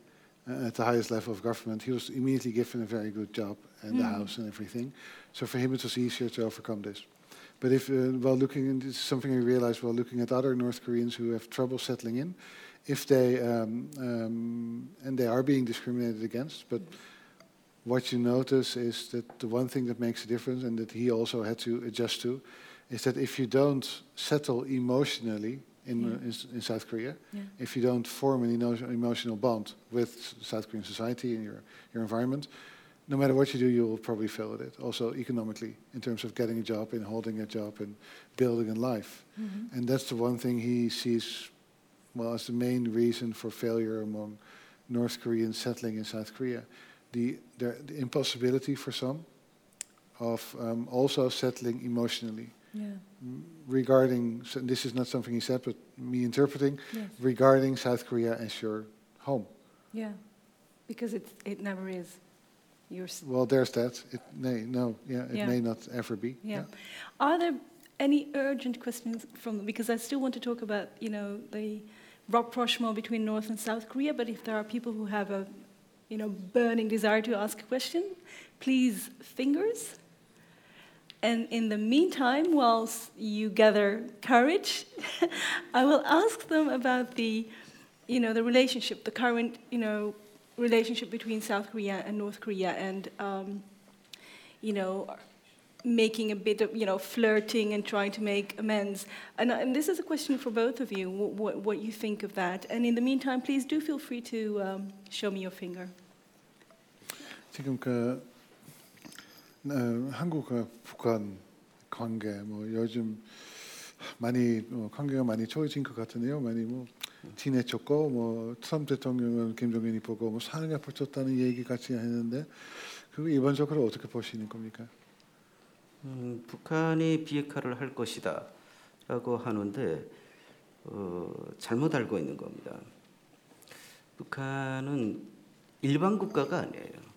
uh, at the highest level of government, he was immediately given a very good job and mm. the house and everything. So for him, it was easier to overcome this. But if, uh, while looking, and this is something I realized while looking at other North Koreans who have trouble settling in, if they, um, um, and they are being discriminated against, but what you notice is that the one thing that makes a difference and that he also had to adjust to is that if you don't settle emotionally in, yeah. uh, in, in, South Korea, yeah. if you don't form an emotional bond with South Korean society and your, your environment, no matter what you do, you will probably fail at it. Also economically, in terms of getting a job and holding a job and building a life. Mm-hmm. And that's the one thing he sees, well, as the main reason for failure among North Koreans settling in South Korea. The, the, the impossibility for some of um, also settling emotionally yeah. regarding, so this is not something he said, but me interpreting, yes. regarding South Korea as your home. Yeah, because it, it never is. Well, there's that. It may, no, yeah, it yeah. may not ever be. Yeah. yeah. Are there any urgent questions from, because I still want to talk about, you know, the rapprochement between North and South Korea, but if there are people who have a, you know, burning desire to ask a question, please, fingers. And in the meantime, whilst you gather courage, I will ask them about the, you know, the relationship, the current, you know, relationship between South Korea and North Korea, and, um, you know, making a bit of, you know, flirting and trying to make amends. And, and this is a question for both of you, what, what you think of that. And in the meantime, please do feel free to um, show me your finger. 지금 그 어, 한국과 북한 관계 뭐 요즘 많이 뭐 관계가 많이 좋아진 것 같은데요. 많이 뭐 친해졌고 뭐 트럼프 대통령은 김정은이 보고 뭐 사랑에 붙였다는 얘기 같이 했는데 그거 일반적으로 어떻게 보시는 겁니까? 음, 북한이 비핵화를 할 것이다라고 하는데 어, 잘못 알고 있는 겁니다. 북한은 일반 국가가 아니에요.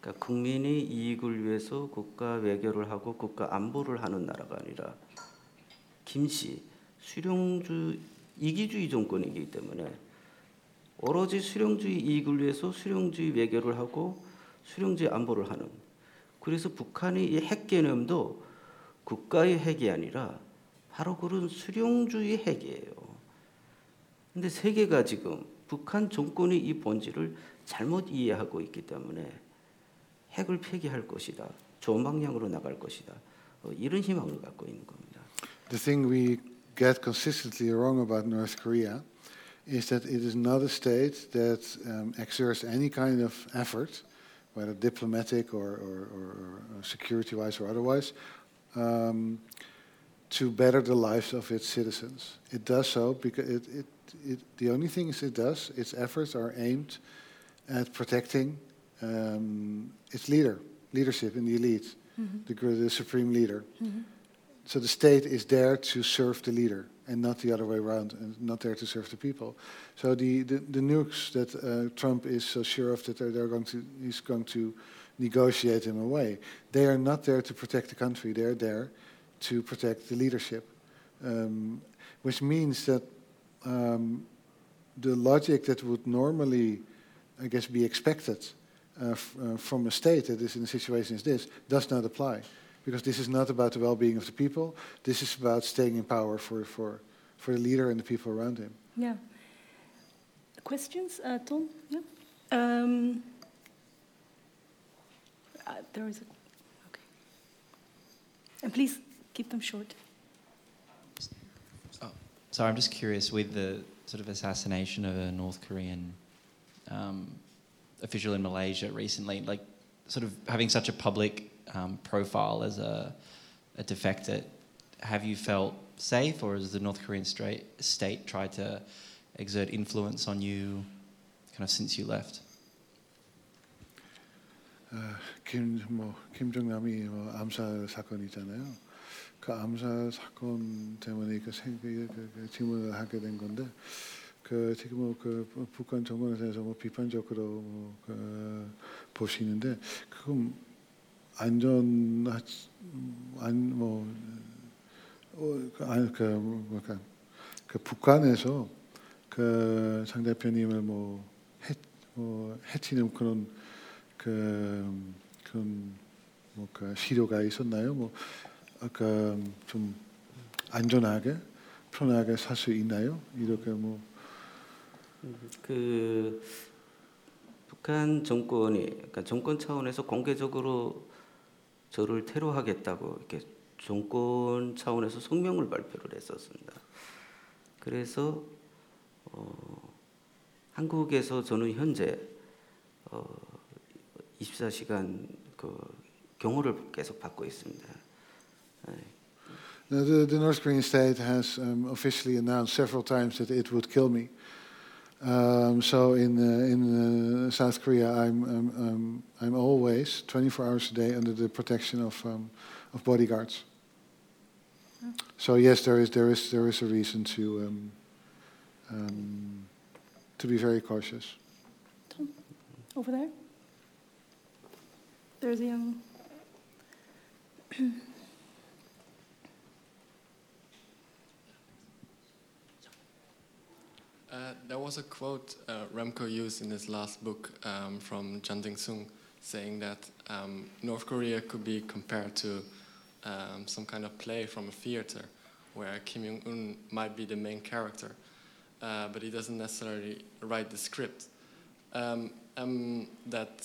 그러니까 국민이 이익을 위해서 국가 외교를 하고 국가 안보를 하는 나라가 아니라 김씨 수령주 이기주의 정권이기 때문에 오로지 수령주의 이익을 위해서 수령주의 외교를 하고 수령주의 안보를 하는 그래서 북한의 이 핵 개념도 국가의 핵이 아니라 바로 그런 수령주의 핵이에요. 근데 세계가 지금 북한 정권의 이 본질을 잘못 이해하고 있기 때문에 핵을 폐기할 것이다. 좋은 방향으로 나갈 것이다. 어, 이런 희망을 갖고 있는 겁니다. The thing we get consistently wrong about North Korea is that it is not a state that um, exerts any kind of effort, whether diplomatic or, or, or security-wise or otherwise, um, to better the lives of its citizens. It does so because it, it, it, the only things it does, its efforts are aimed at protecting um, its leader, leadership in the elite, mm-hmm. the, the, supreme leader. Mm-hmm. So the state is there to serve the leader and not the other way around, and not there to serve the people. So the, the, the nukes that uh, Trump is so sure of that they're, they're going to, he's going to negotiate them away, they are not there to protect the country. They're there to protect the leadership, um, which means that um, the logic that would normally, I guess, be expected uh, uh, from a state that is in a situation as this does not apply. Because this is not about the well-being of the people. This is about staying in power for, for, for the leader and the people around him. Yeah. Questions, uh, Tom? Yeah. Um, uh, there is a. Okay. And please keep them short. Oh, sorry, I'm just curious with the sort of assassination of a North Korean um, official in Malaysia recently, like sort of having such a public um, profile as a, a defector. Have you felt safe, or has the North Korean straight, state tried to exert influence on you, kind of since you left? 아, 김뭐 김정남이 뭐 암살 사건이잖아요. 그 암살 사건 때문에 그, 생, 그, 그, 그 질문을 하게 된 건데 그 지금 뭐그 북한 정권에 대해서 뭐 비판적으로 뭐 그 보시는데 그건 안전 안뭐 어, 그, 아니 그 뭐까 그 북한에서 그 상대편님을 뭐, 해, 뭐 해치는 그런 그 그런 뭐그 시도가 있었나요? 뭐 아까 좀 안전하게 편하게 살 수 있나요? 이렇게 뭐 그 북한 정권이 그러니까 정권 차원에서 공개적으로 저를 테러하겠다고 이렇게 정권 차원에서 성명을 발표를 했었습니다. 그래서 어, 한국에서 저는 현재 어, 24시간 그 경호를 계속 받고 있습니다. Now, the, the North Korean state has um, officially announced several times that it would kill me. Um, so in uh, in uh, South Korea, I'm, I'm I'm I'm always 24 hours a day under the protection of um, of bodyguards. So yes, there is there is there is a reason to um, um, to be very cautious. Over there. There's a young. Uh, there was a quote uh, Remco used in his last book um, from Jang Jin-sung saying that um, North Korea could be compared to um, some kind of play from a theater where Kim Jong-un might be the main character, uh, but he doesn't necessarily write the script. Um, um, that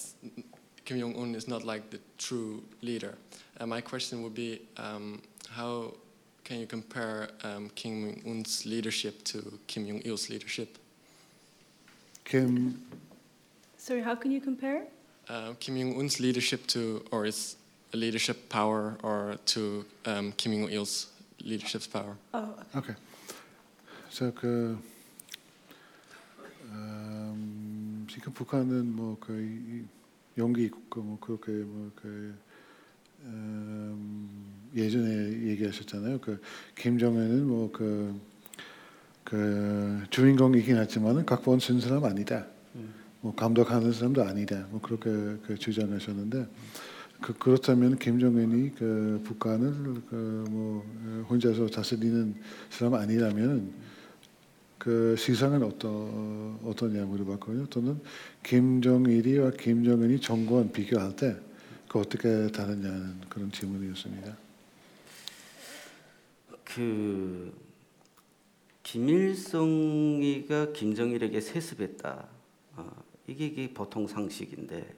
Kim Jong-un is not like the true leader. And my question would be, um, how can you compare um, Kim Jong Un's leadership to Kim Jong Il's leadership? Kim. Sorry, how can you compare? Uh, Kim Jong Un's leadership to, or his leadership power, or to um, Kim Jong Il's leadership power. Oh, okay. okay. Zou misschien Fukanden ook jongi ook 뭐 예전에 얘기하셨잖아요. 그 김정은은 뭐그 그 주인공이긴 하지만은 각본 쓴 사람 아니다. 뭐 감독하는 사람도 아니다. 뭐 그렇게 그 주장하셨는데 그 그렇다면 김정은이 그 북한을 그 뭐 혼자서 다스리는 사람 아니라면 그 시상은 어떤 어떠냐 물어봤거든요. 또는 김정일이와 김정은이 정권 비교할 때 그 어떻게 다르냐는 그런 질문이었습니다. 그 김일성이가 김정일에게 세습했다. 어, 이게, 이게 보통 상식인데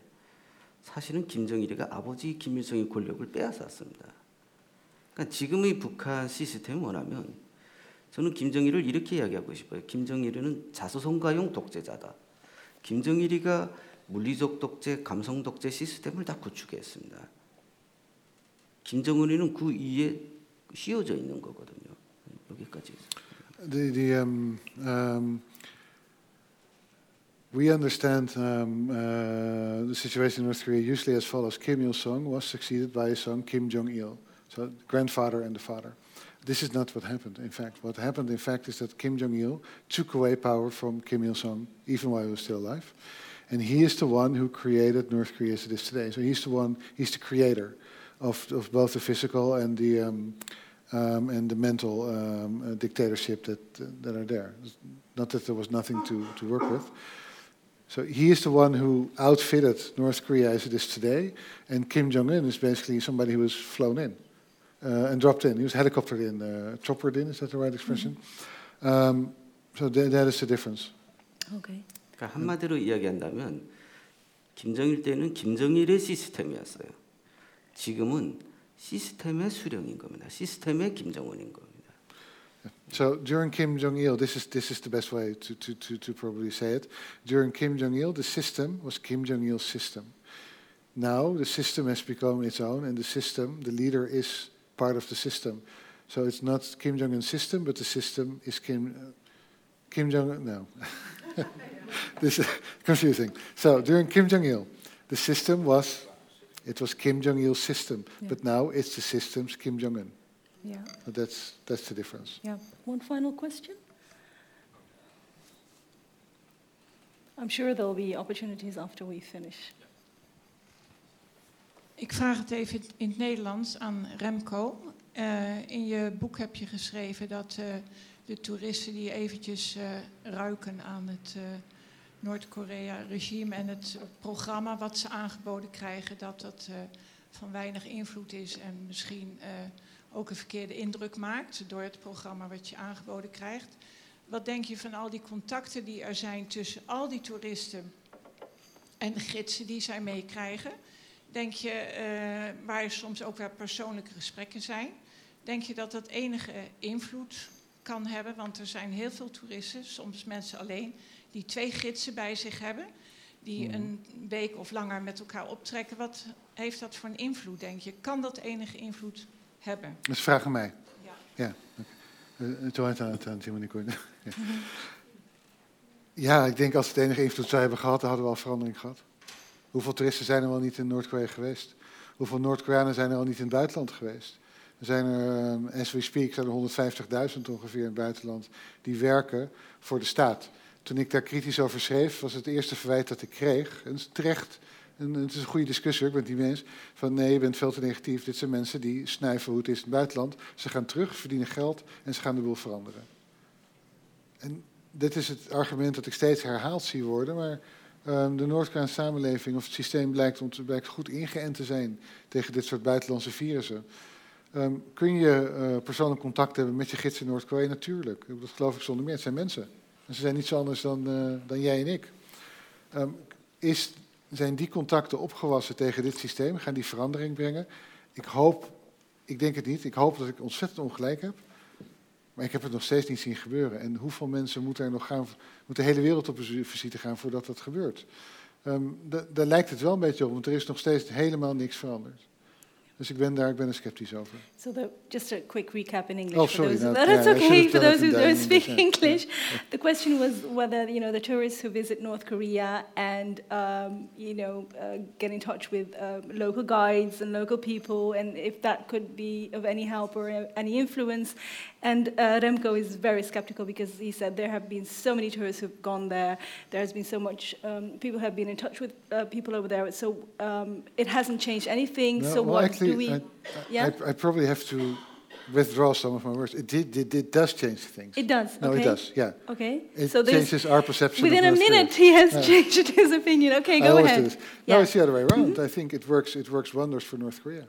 사실은 김정일이가 아버지 김일성의 권력을 빼앗았습니다. 그러니까 지금의 북한 시스템을 원하면 저는 김정일을 이렇게 이야기하고 싶어요. 김정일은 자수성가용 독재자다. 김정일이가 물리적 독재, 감성 독재 시스템을 다 구축했습니다. 김정은이는 그 위에 씌워져 있는 거거든요. 여기까지. The, the, um, um, we understand um, uh, the situation in North Korea usually as follows: Kim Il Sung was succeeded by his son Kim Jong Il, so grandfather and the father. This is not what happened. In fact, what happened, in fact, is that Kim Jong Il took away power from Kim Il Sung, even while he was still alive, and he is the one who created North Korea as it is today. So he's the one, he's the creator of, of both the physical and the um, um, and the mental um, uh, dictatorship that uh, that are there. Not that there was nothing to, to work with. So he is the one who outfitted North Korea as it is today, and Kim Jong Un is basically somebody who was flown in uh, and dropped in. He was helicoptered in, uh, choppered in. Is that the right expression? Um, so tha- that is the difference. okay. 그러니까 한마디로 이야기한다면 김정일 때는 김정일의 시스템이었어요. 지금은 시스템의 수령인 겁니다. 시스템의 김정은인 겁니다. So during Kim Jong Il, this is this is the best way to, to, to, to probably say it. During Kim Jong Il, the system was Kim Jong Il's system. Now the system has become its own, and the system, the leader is part of the system. So it's not Kim Jong Un's system, but the system is Kim uh, Kim Jong Un. No, this is confusing. So during Kim Jong Il, the system was it was Kim Jong Il's system, Yeah. but now it's the system's Kim Jong Un. Yeah. So that's that's the difference. Yeah. One final question. I'm sure there'll be opportunities after we finish. Ik vraag het even in het Nederlands aan Remco. Eh, in je boek heb je geschreven dat eh, de toeristen die eventjes eh, ruiken aan het eh, Noord-Korea-regime en het programma wat ze aangeboden krijgen, dat dat eh, van weinig invloed is en misschien eh, ook een verkeerde indruk maakt door het programma wat je aangeboden krijgt. Wat denk je van al die contacten die er zijn tussen al die toeristen en de gidsen die zij meekrijgen? Denk je, eh, waar soms ook wel persoonlijke gesprekken zijn, denk je dat dat enige invloed kan hebben? Want er zijn heel veel toeristen, soms mensen alleen, die twee gidsen bij zich hebben, die Mhm. een week of langer met elkaar optrekken. Wat heeft dat voor een invloed, denk je? Kan dat enige invloed hebben? Dat is vraag aan mij. Ja. Eh. Ja. Ja, ik denk als het enige invloed zou hebben gehad, dan hadden we al verandering gehad. Hoeveel toeristen zijn er wel niet in Noord-Korea geweest? Hoeveel Noord-Koreanen zijn er al niet in het buitenland geweest? Er zijn er, ehm, as we speak, zijn er 150.000 ongeveer in het buitenland die werken voor de staat. Toen ik daar kritisch over schreef, was het eerste verwijt dat ik kreeg, en terecht, en het is een goede discussie, het niet mee eens, van nee, je bent veel te negatief. Dit zijn mensen die snuiven hoe het is in het buitenland. Ze gaan terug, verdienen geld en ze gaan de boel veranderen. En dit is het argument dat ik steeds herhaald zie worden, maar ehm, de Noord-Koreaanse samenleving of het systeem blijkt, om te, goed ingeënt te zijn tegen dit soort buitenlandse virussen. Ehm, kun je eh, persoonlijk contact hebben met je gids in Noord-Korea? Natuurlijk. Dat geloof ik zonder meer. Het zijn mensen. Ze zijn niet zo anders dan, eh, dan jij en ik. Ehm, is, zijn die contacten opgewassen tegen dit systeem? Gaan die verandering brengen? Ik hoop, ik denk het niet. Ik hoop dat ik ontzettend ongelijk heb. Maar ik heb het nog steeds niet zien gebeuren. En hoeveel mensen moeten er nog gaan, moet de hele wereld op een visite gaan voordat dat gebeurt? Ehm, da- daar lijkt het wel een beetje op, want er is nog steeds helemaal niks veranderd. Dus ik ben daar ik ben er sceptisch over. So the, just a quick recap in English Oh, for sorry, those no, that yeah, it's I should okay for those who don't speak yeah. English. The question was whether you know the tourists who visit North Korea and um, you know uh, get in touch with um, local guides and local people, and if that could be of any help or uh, any influence. And uh, Remco is very skeptical because he said there have been so many tourists who've gone there. There has been so much um, people have been in touch with uh, people over there. So um, it hasn't changed anything. No, so well, what do we? I, I- Yeah? I, I probably have to withdraw some of my words. It, did, it, it does change things. It does. no, okay. it does, yeah. Okay. It so changes our perception within of a North Korea. minute he has Yeah. changed his opinion. Okay, go ahead. No, Yeah. Mm-hmm. it's the other way around. I think it works, it works wonders for North Korea.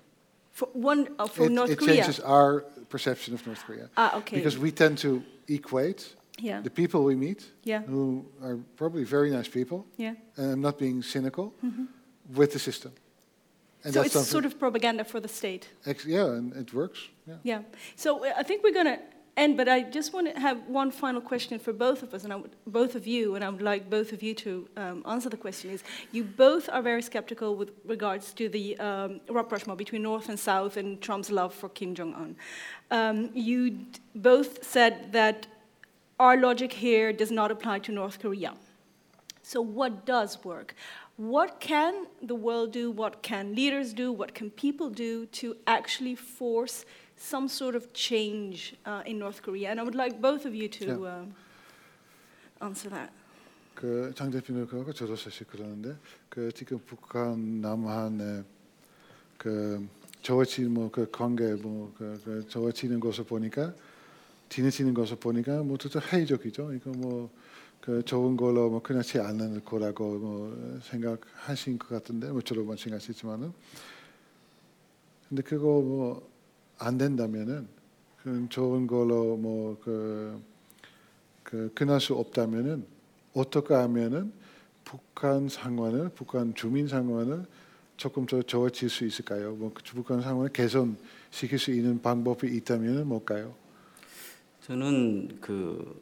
For one uh, for it, North it Korea. changes our perception of North Korea. ah, okay. Because we tend to equate yeah. the people we meet, Yeah. who are probably very nice people, Yeah. and I'm not being cynical, Mhm. with the system. And So it's sort of propaganda for the state. yeah, and it works. Yeah. Yeah. So uh, I think we're going to end, but I just want to have one final question for both of us, and I would, both of you, and I would like both of you to um, answer the question. Is you both are very skeptical with regards to the um, rapprochement between North and South and Trump's love for Kim Jong Un. Um, you both said that our logic here does not apply to North Korea. So, what does work? What can the world do? What can leaders do? What can people do to actually force some sort of change uh, in North Korea? And I would like both of you to Yeah. um, answer that. 그 장대표님하고 저도 사실 그러는데 그 지금 북한 남한 그 저어치는 뭐그 관계 뭐그 그 저어치는 것을 보니까 지내치는 것을 보니까 뭐 진짜 회의적이죠. 이거 뭐 그 좋은 걸로 뭐 그렇지 않을 거라고 뭐 생각하신 것 같은데 뭐 저도 마찬가지지만은 근데 그거 뭐 안 된다면은 그 좋은 걸로 뭐그 그 끝날 수 없다면은 어떻게 하면은 북한 상황을 북한 주민 상황을 조금 더 좋아질 수 있을까요? 뭐 북한 상황을 개선시킬 수 있는 방법이 있다면은 뭘까요? 저는 그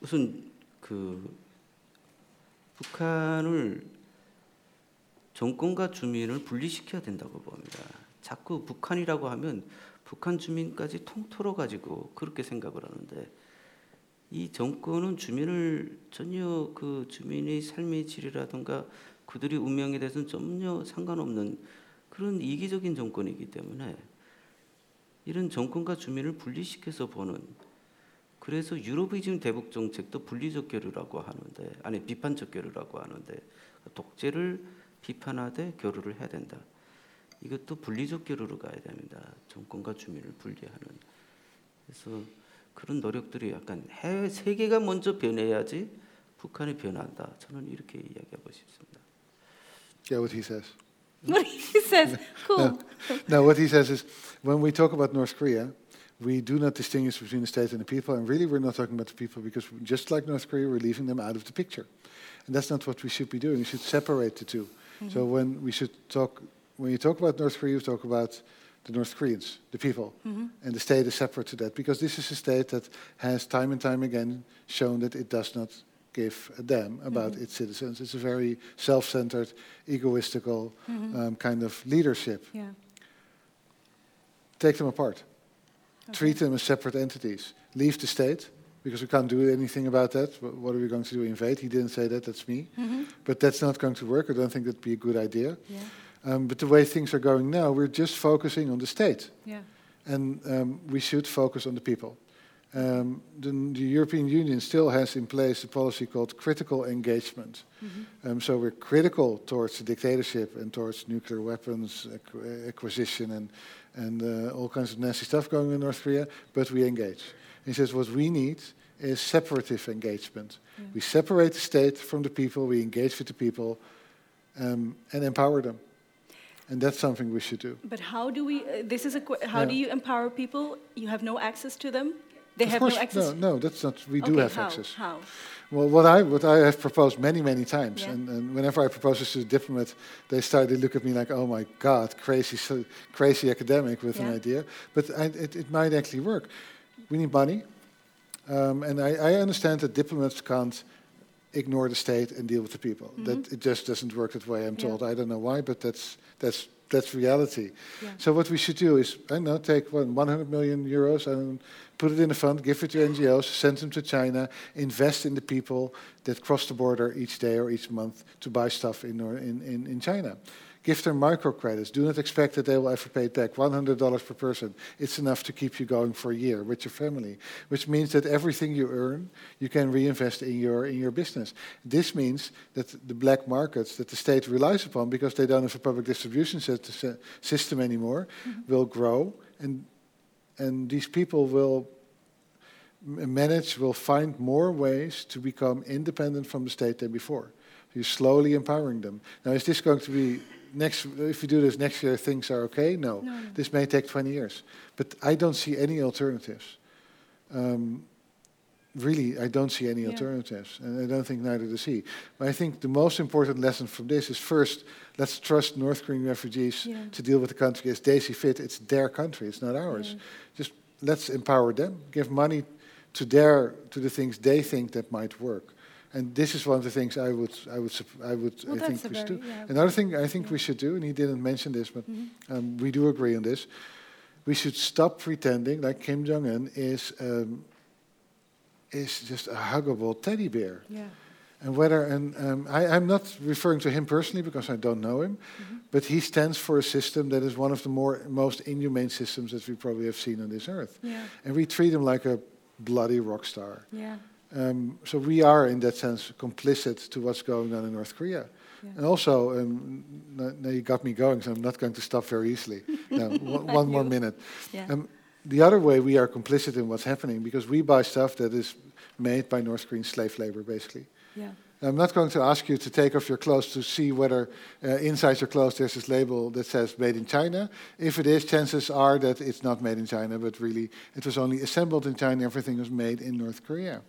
우선 그 북한을 정권과 주민을 분리시켜야 된다고 봅니다. 자꾸 북한이라고 하면 북한 주민까지 통틀어 가지고 그렇게 생각을 하는데 이 정권은 주민을 전혀 그 주민의 삶의 질이라든가 그들의 운명에 대해서는 전혀 상관없는 그런 이기적인 정권이기 때문에 이런 정권과 주민을 분리시켜서 보는 그래서 유럽의 대북 정책도 분리적 교류라고 하는데 아니 비판적 교류라고 하는데 독재를 비판하되 교류를 해야 된다. 이것도 분리적 교류로 가야 됩니다. 정권과 주민을 분리하는. 그래서 그런 노력들이 약간 해외 세계가 먼저 변해야지 북한이 변한다. 저는 이렇게 이야기하고 싶습니다. Yeah, what he says. What he says. Cool. No, what he says is when we talk about North Korea, we do not distinguish between the state and the people. And really, we're not talking about the people because just like North Korea, we're leaving them out of the picture. And that's not what we should be doing. We should separate the 2 mm-hmm. So when we should talk, when you talk about North Korea, you talk about the North Koreans, the people, mm-hmm. and the state is separate to that because this is a state that has time and time again shown that it does not give a damn about mm-hmm. its citizens. It's a very self-centered, egoistical um, kind of leadership. Yeah. Take them apart. Treat them as separate entities. Leave the state because we can't do anything about that. What are we going to do? Invade? He didn't say that. That's me. But that's not going to work. I don't think that'd be a good idea. Yeah. Um, but the way things are going now, we're just focusing on the state, Yeah. and um, we should focus on the people. Um, the, the European Union still has in place a policy called critical engagement. Um, so we're critical towards the dictatorship and towards nuclear weapons acqu- acquisition and and uh, all kinds of nasty stuff going on in North Korea, but we engage. He says what we need is separative engagement. We separate the state from the people, we engage with the people, um, and empower them. And that's something we should do. But how do we? Uh, this is a. qu- How Yeah. do you empower people? You have no access to them. They of have course, no access. no, no, that's not. We do have how? access. How? Well, what I what I have proposed many many times, Yeah. and, and whenever I propose this to a diplomat, they start they look at me like, "Oh my God, crazy, so crazy academic with an idea." But I, it, it might actually work. We need money, um, and I, I understand that diplomats can't ignore the state and deal with the people. That it just doesn't work that way. I'm Mm-hmm. Yeah. told. I don't know why, but that's that's that's reality. Yeah. So what we should do is, I know, take one, 100 million euros and put it in a fund, give it to NGOs, send them to China, invest in the people that cross the border each day or each month to buy stuff in, in, in, in China. Give them microcredits. Do not expect that they will ever pay back. $100 per person. It's enough to keep you going for a year with your family, which means that everything you earn, you can reinvest in your, in your business. This means that the black markets that the state relies upon, because they don't have a public distribution system anymore, mm-hmm. will grow. And, and these people will manage, will find more ways to become independent from the state than before. You're slowly empowering them. Now, is this going to be next? If we do this next year, things are okay? No, No, this may take 20 years. But I don't see any alternatives. Um, really, I don't see any Yeah. alternatives, and I don't think neither does he. But I think the most important lesson from this is first, let's trust North Korean refugees Yeah. to deal with the country as they see fit. It's their country; it's not ours. Yeah. Just let's empower them, give money to their to the things they think that might work. And this is one of the things I would I would I would Well, I think we should do. yeah. Another thing I think Yeah. we should do, and he didn't mention this, but Mm-hmm. um, we do agree on this. We should stop pretending like Kim Jong Un is um, is just a huggable teddy bear. Yeah. And whether, and um, I, I'm not referring to him personally because I don't know him, but he stands for a system that is one of the more most inhumane systems that we probably have seen on this earth. Yeah. And we treat him like a bloody rock star. Yeah. Um, so we are, in that sense, complicit to what's going on in North Korea. Yeah. And also, um, now you got me going, so I'm not going to stop very easily. no, one, one more minute. Yeah. Um, the other way we are complicit in what's happening because we buy stuff that is made by North Korean slave labor, basically. Yeah. I'm not going to ask you to take off your clothes to see whether uh, inside your clothes there's this label that says made in China. If it is, chances are that it's not made in China, but really it was only assembled in China, everything was made in North Korea.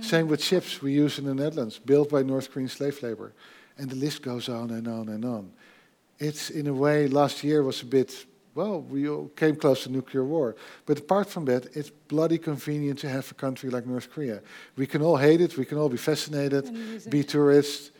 Same with ships we use in the Netherlands, built by North Korean slave labor. And the list goes on and on and on. It's in a way, last year was a bit well, we all came close to nuclear war. But apart from that, it's bloody convenient to have a country like North Korea. We can all hate it, we can all be fascinated, be tourists,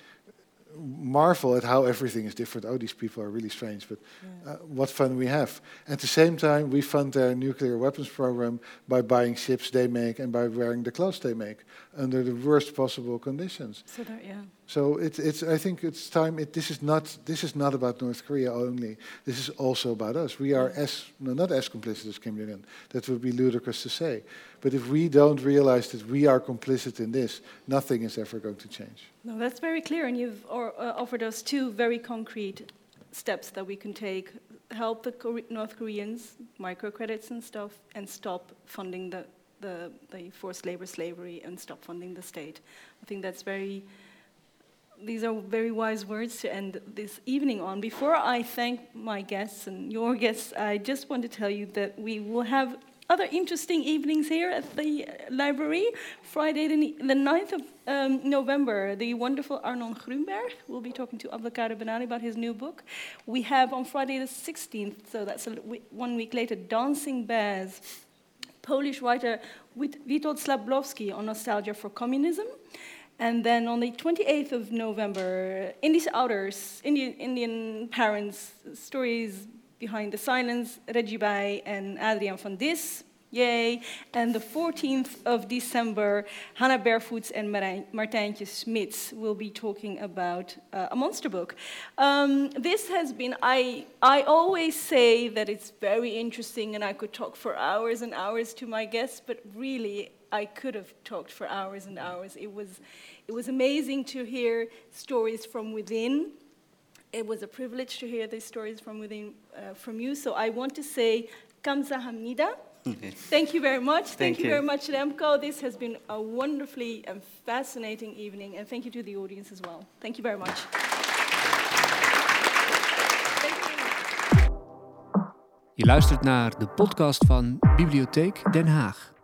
marvel at how everything is different. Oh, these people are really strange, but Yeah. uh, what fun we have. At the same time, we fund their nuclear weapons program by buying ships they make and by wearing the clothes they make under the worst possible conditions. So that, yeah. So it, it's, I think it's time. It, this is not. This is not about North Korea only. This is also about us. We are as no, not as complicit as Kim Jong Un. That would be ludicrous to say. But if we don't realize that we are complicit in this, nothing is ever going to change. No, that's very clear, and you've or, uh, offered us two very concrete steps that we can take: help the Kore- North Koreans, microcredits and stuff, and stop funding the, the the forced labor slavery and stop funding the state. I think that's very. These are very wise words to end this evening on. Before I thank my guests and your guests, I just want to tell you that we will have other interesting evenings here at the library. Friday, the, the 9th of um, November, the wonderful Arnon Grunberg will be talking to Abdelkader Benali about his new book. We have on Friday the 16th, so that's one week later, Dancing Bears, Polish writer Wit- Witold Szabłowski on nostalgia for communism. And then on the 28th of November, Indies Outers, Indian, Indian Parents, Stories Behind the Silence, Reggie Baay and Adriaan van Dis. Yay. And the 14th of December, Hanna Bervoets and Martijntje Smits will be talking about uh, a monster book. Um, this has been, I, I always say that it's very interesting and I could talk for hours and hours to my guests, but really, I could have talked for hours and hours. It was, it was amazing to hear stories from within. It was a privilege to hear these stories from within uh, from you. So I want to say kamsahamnida. Thank you very much. Thank, Thank you you. very much, Remco. This has been a wonderfully and fascinating evening, and thank you to the audience as well. Thank you very much. Thank you very much. Je luistert naar de podcast van Bibliotheek Den Haag.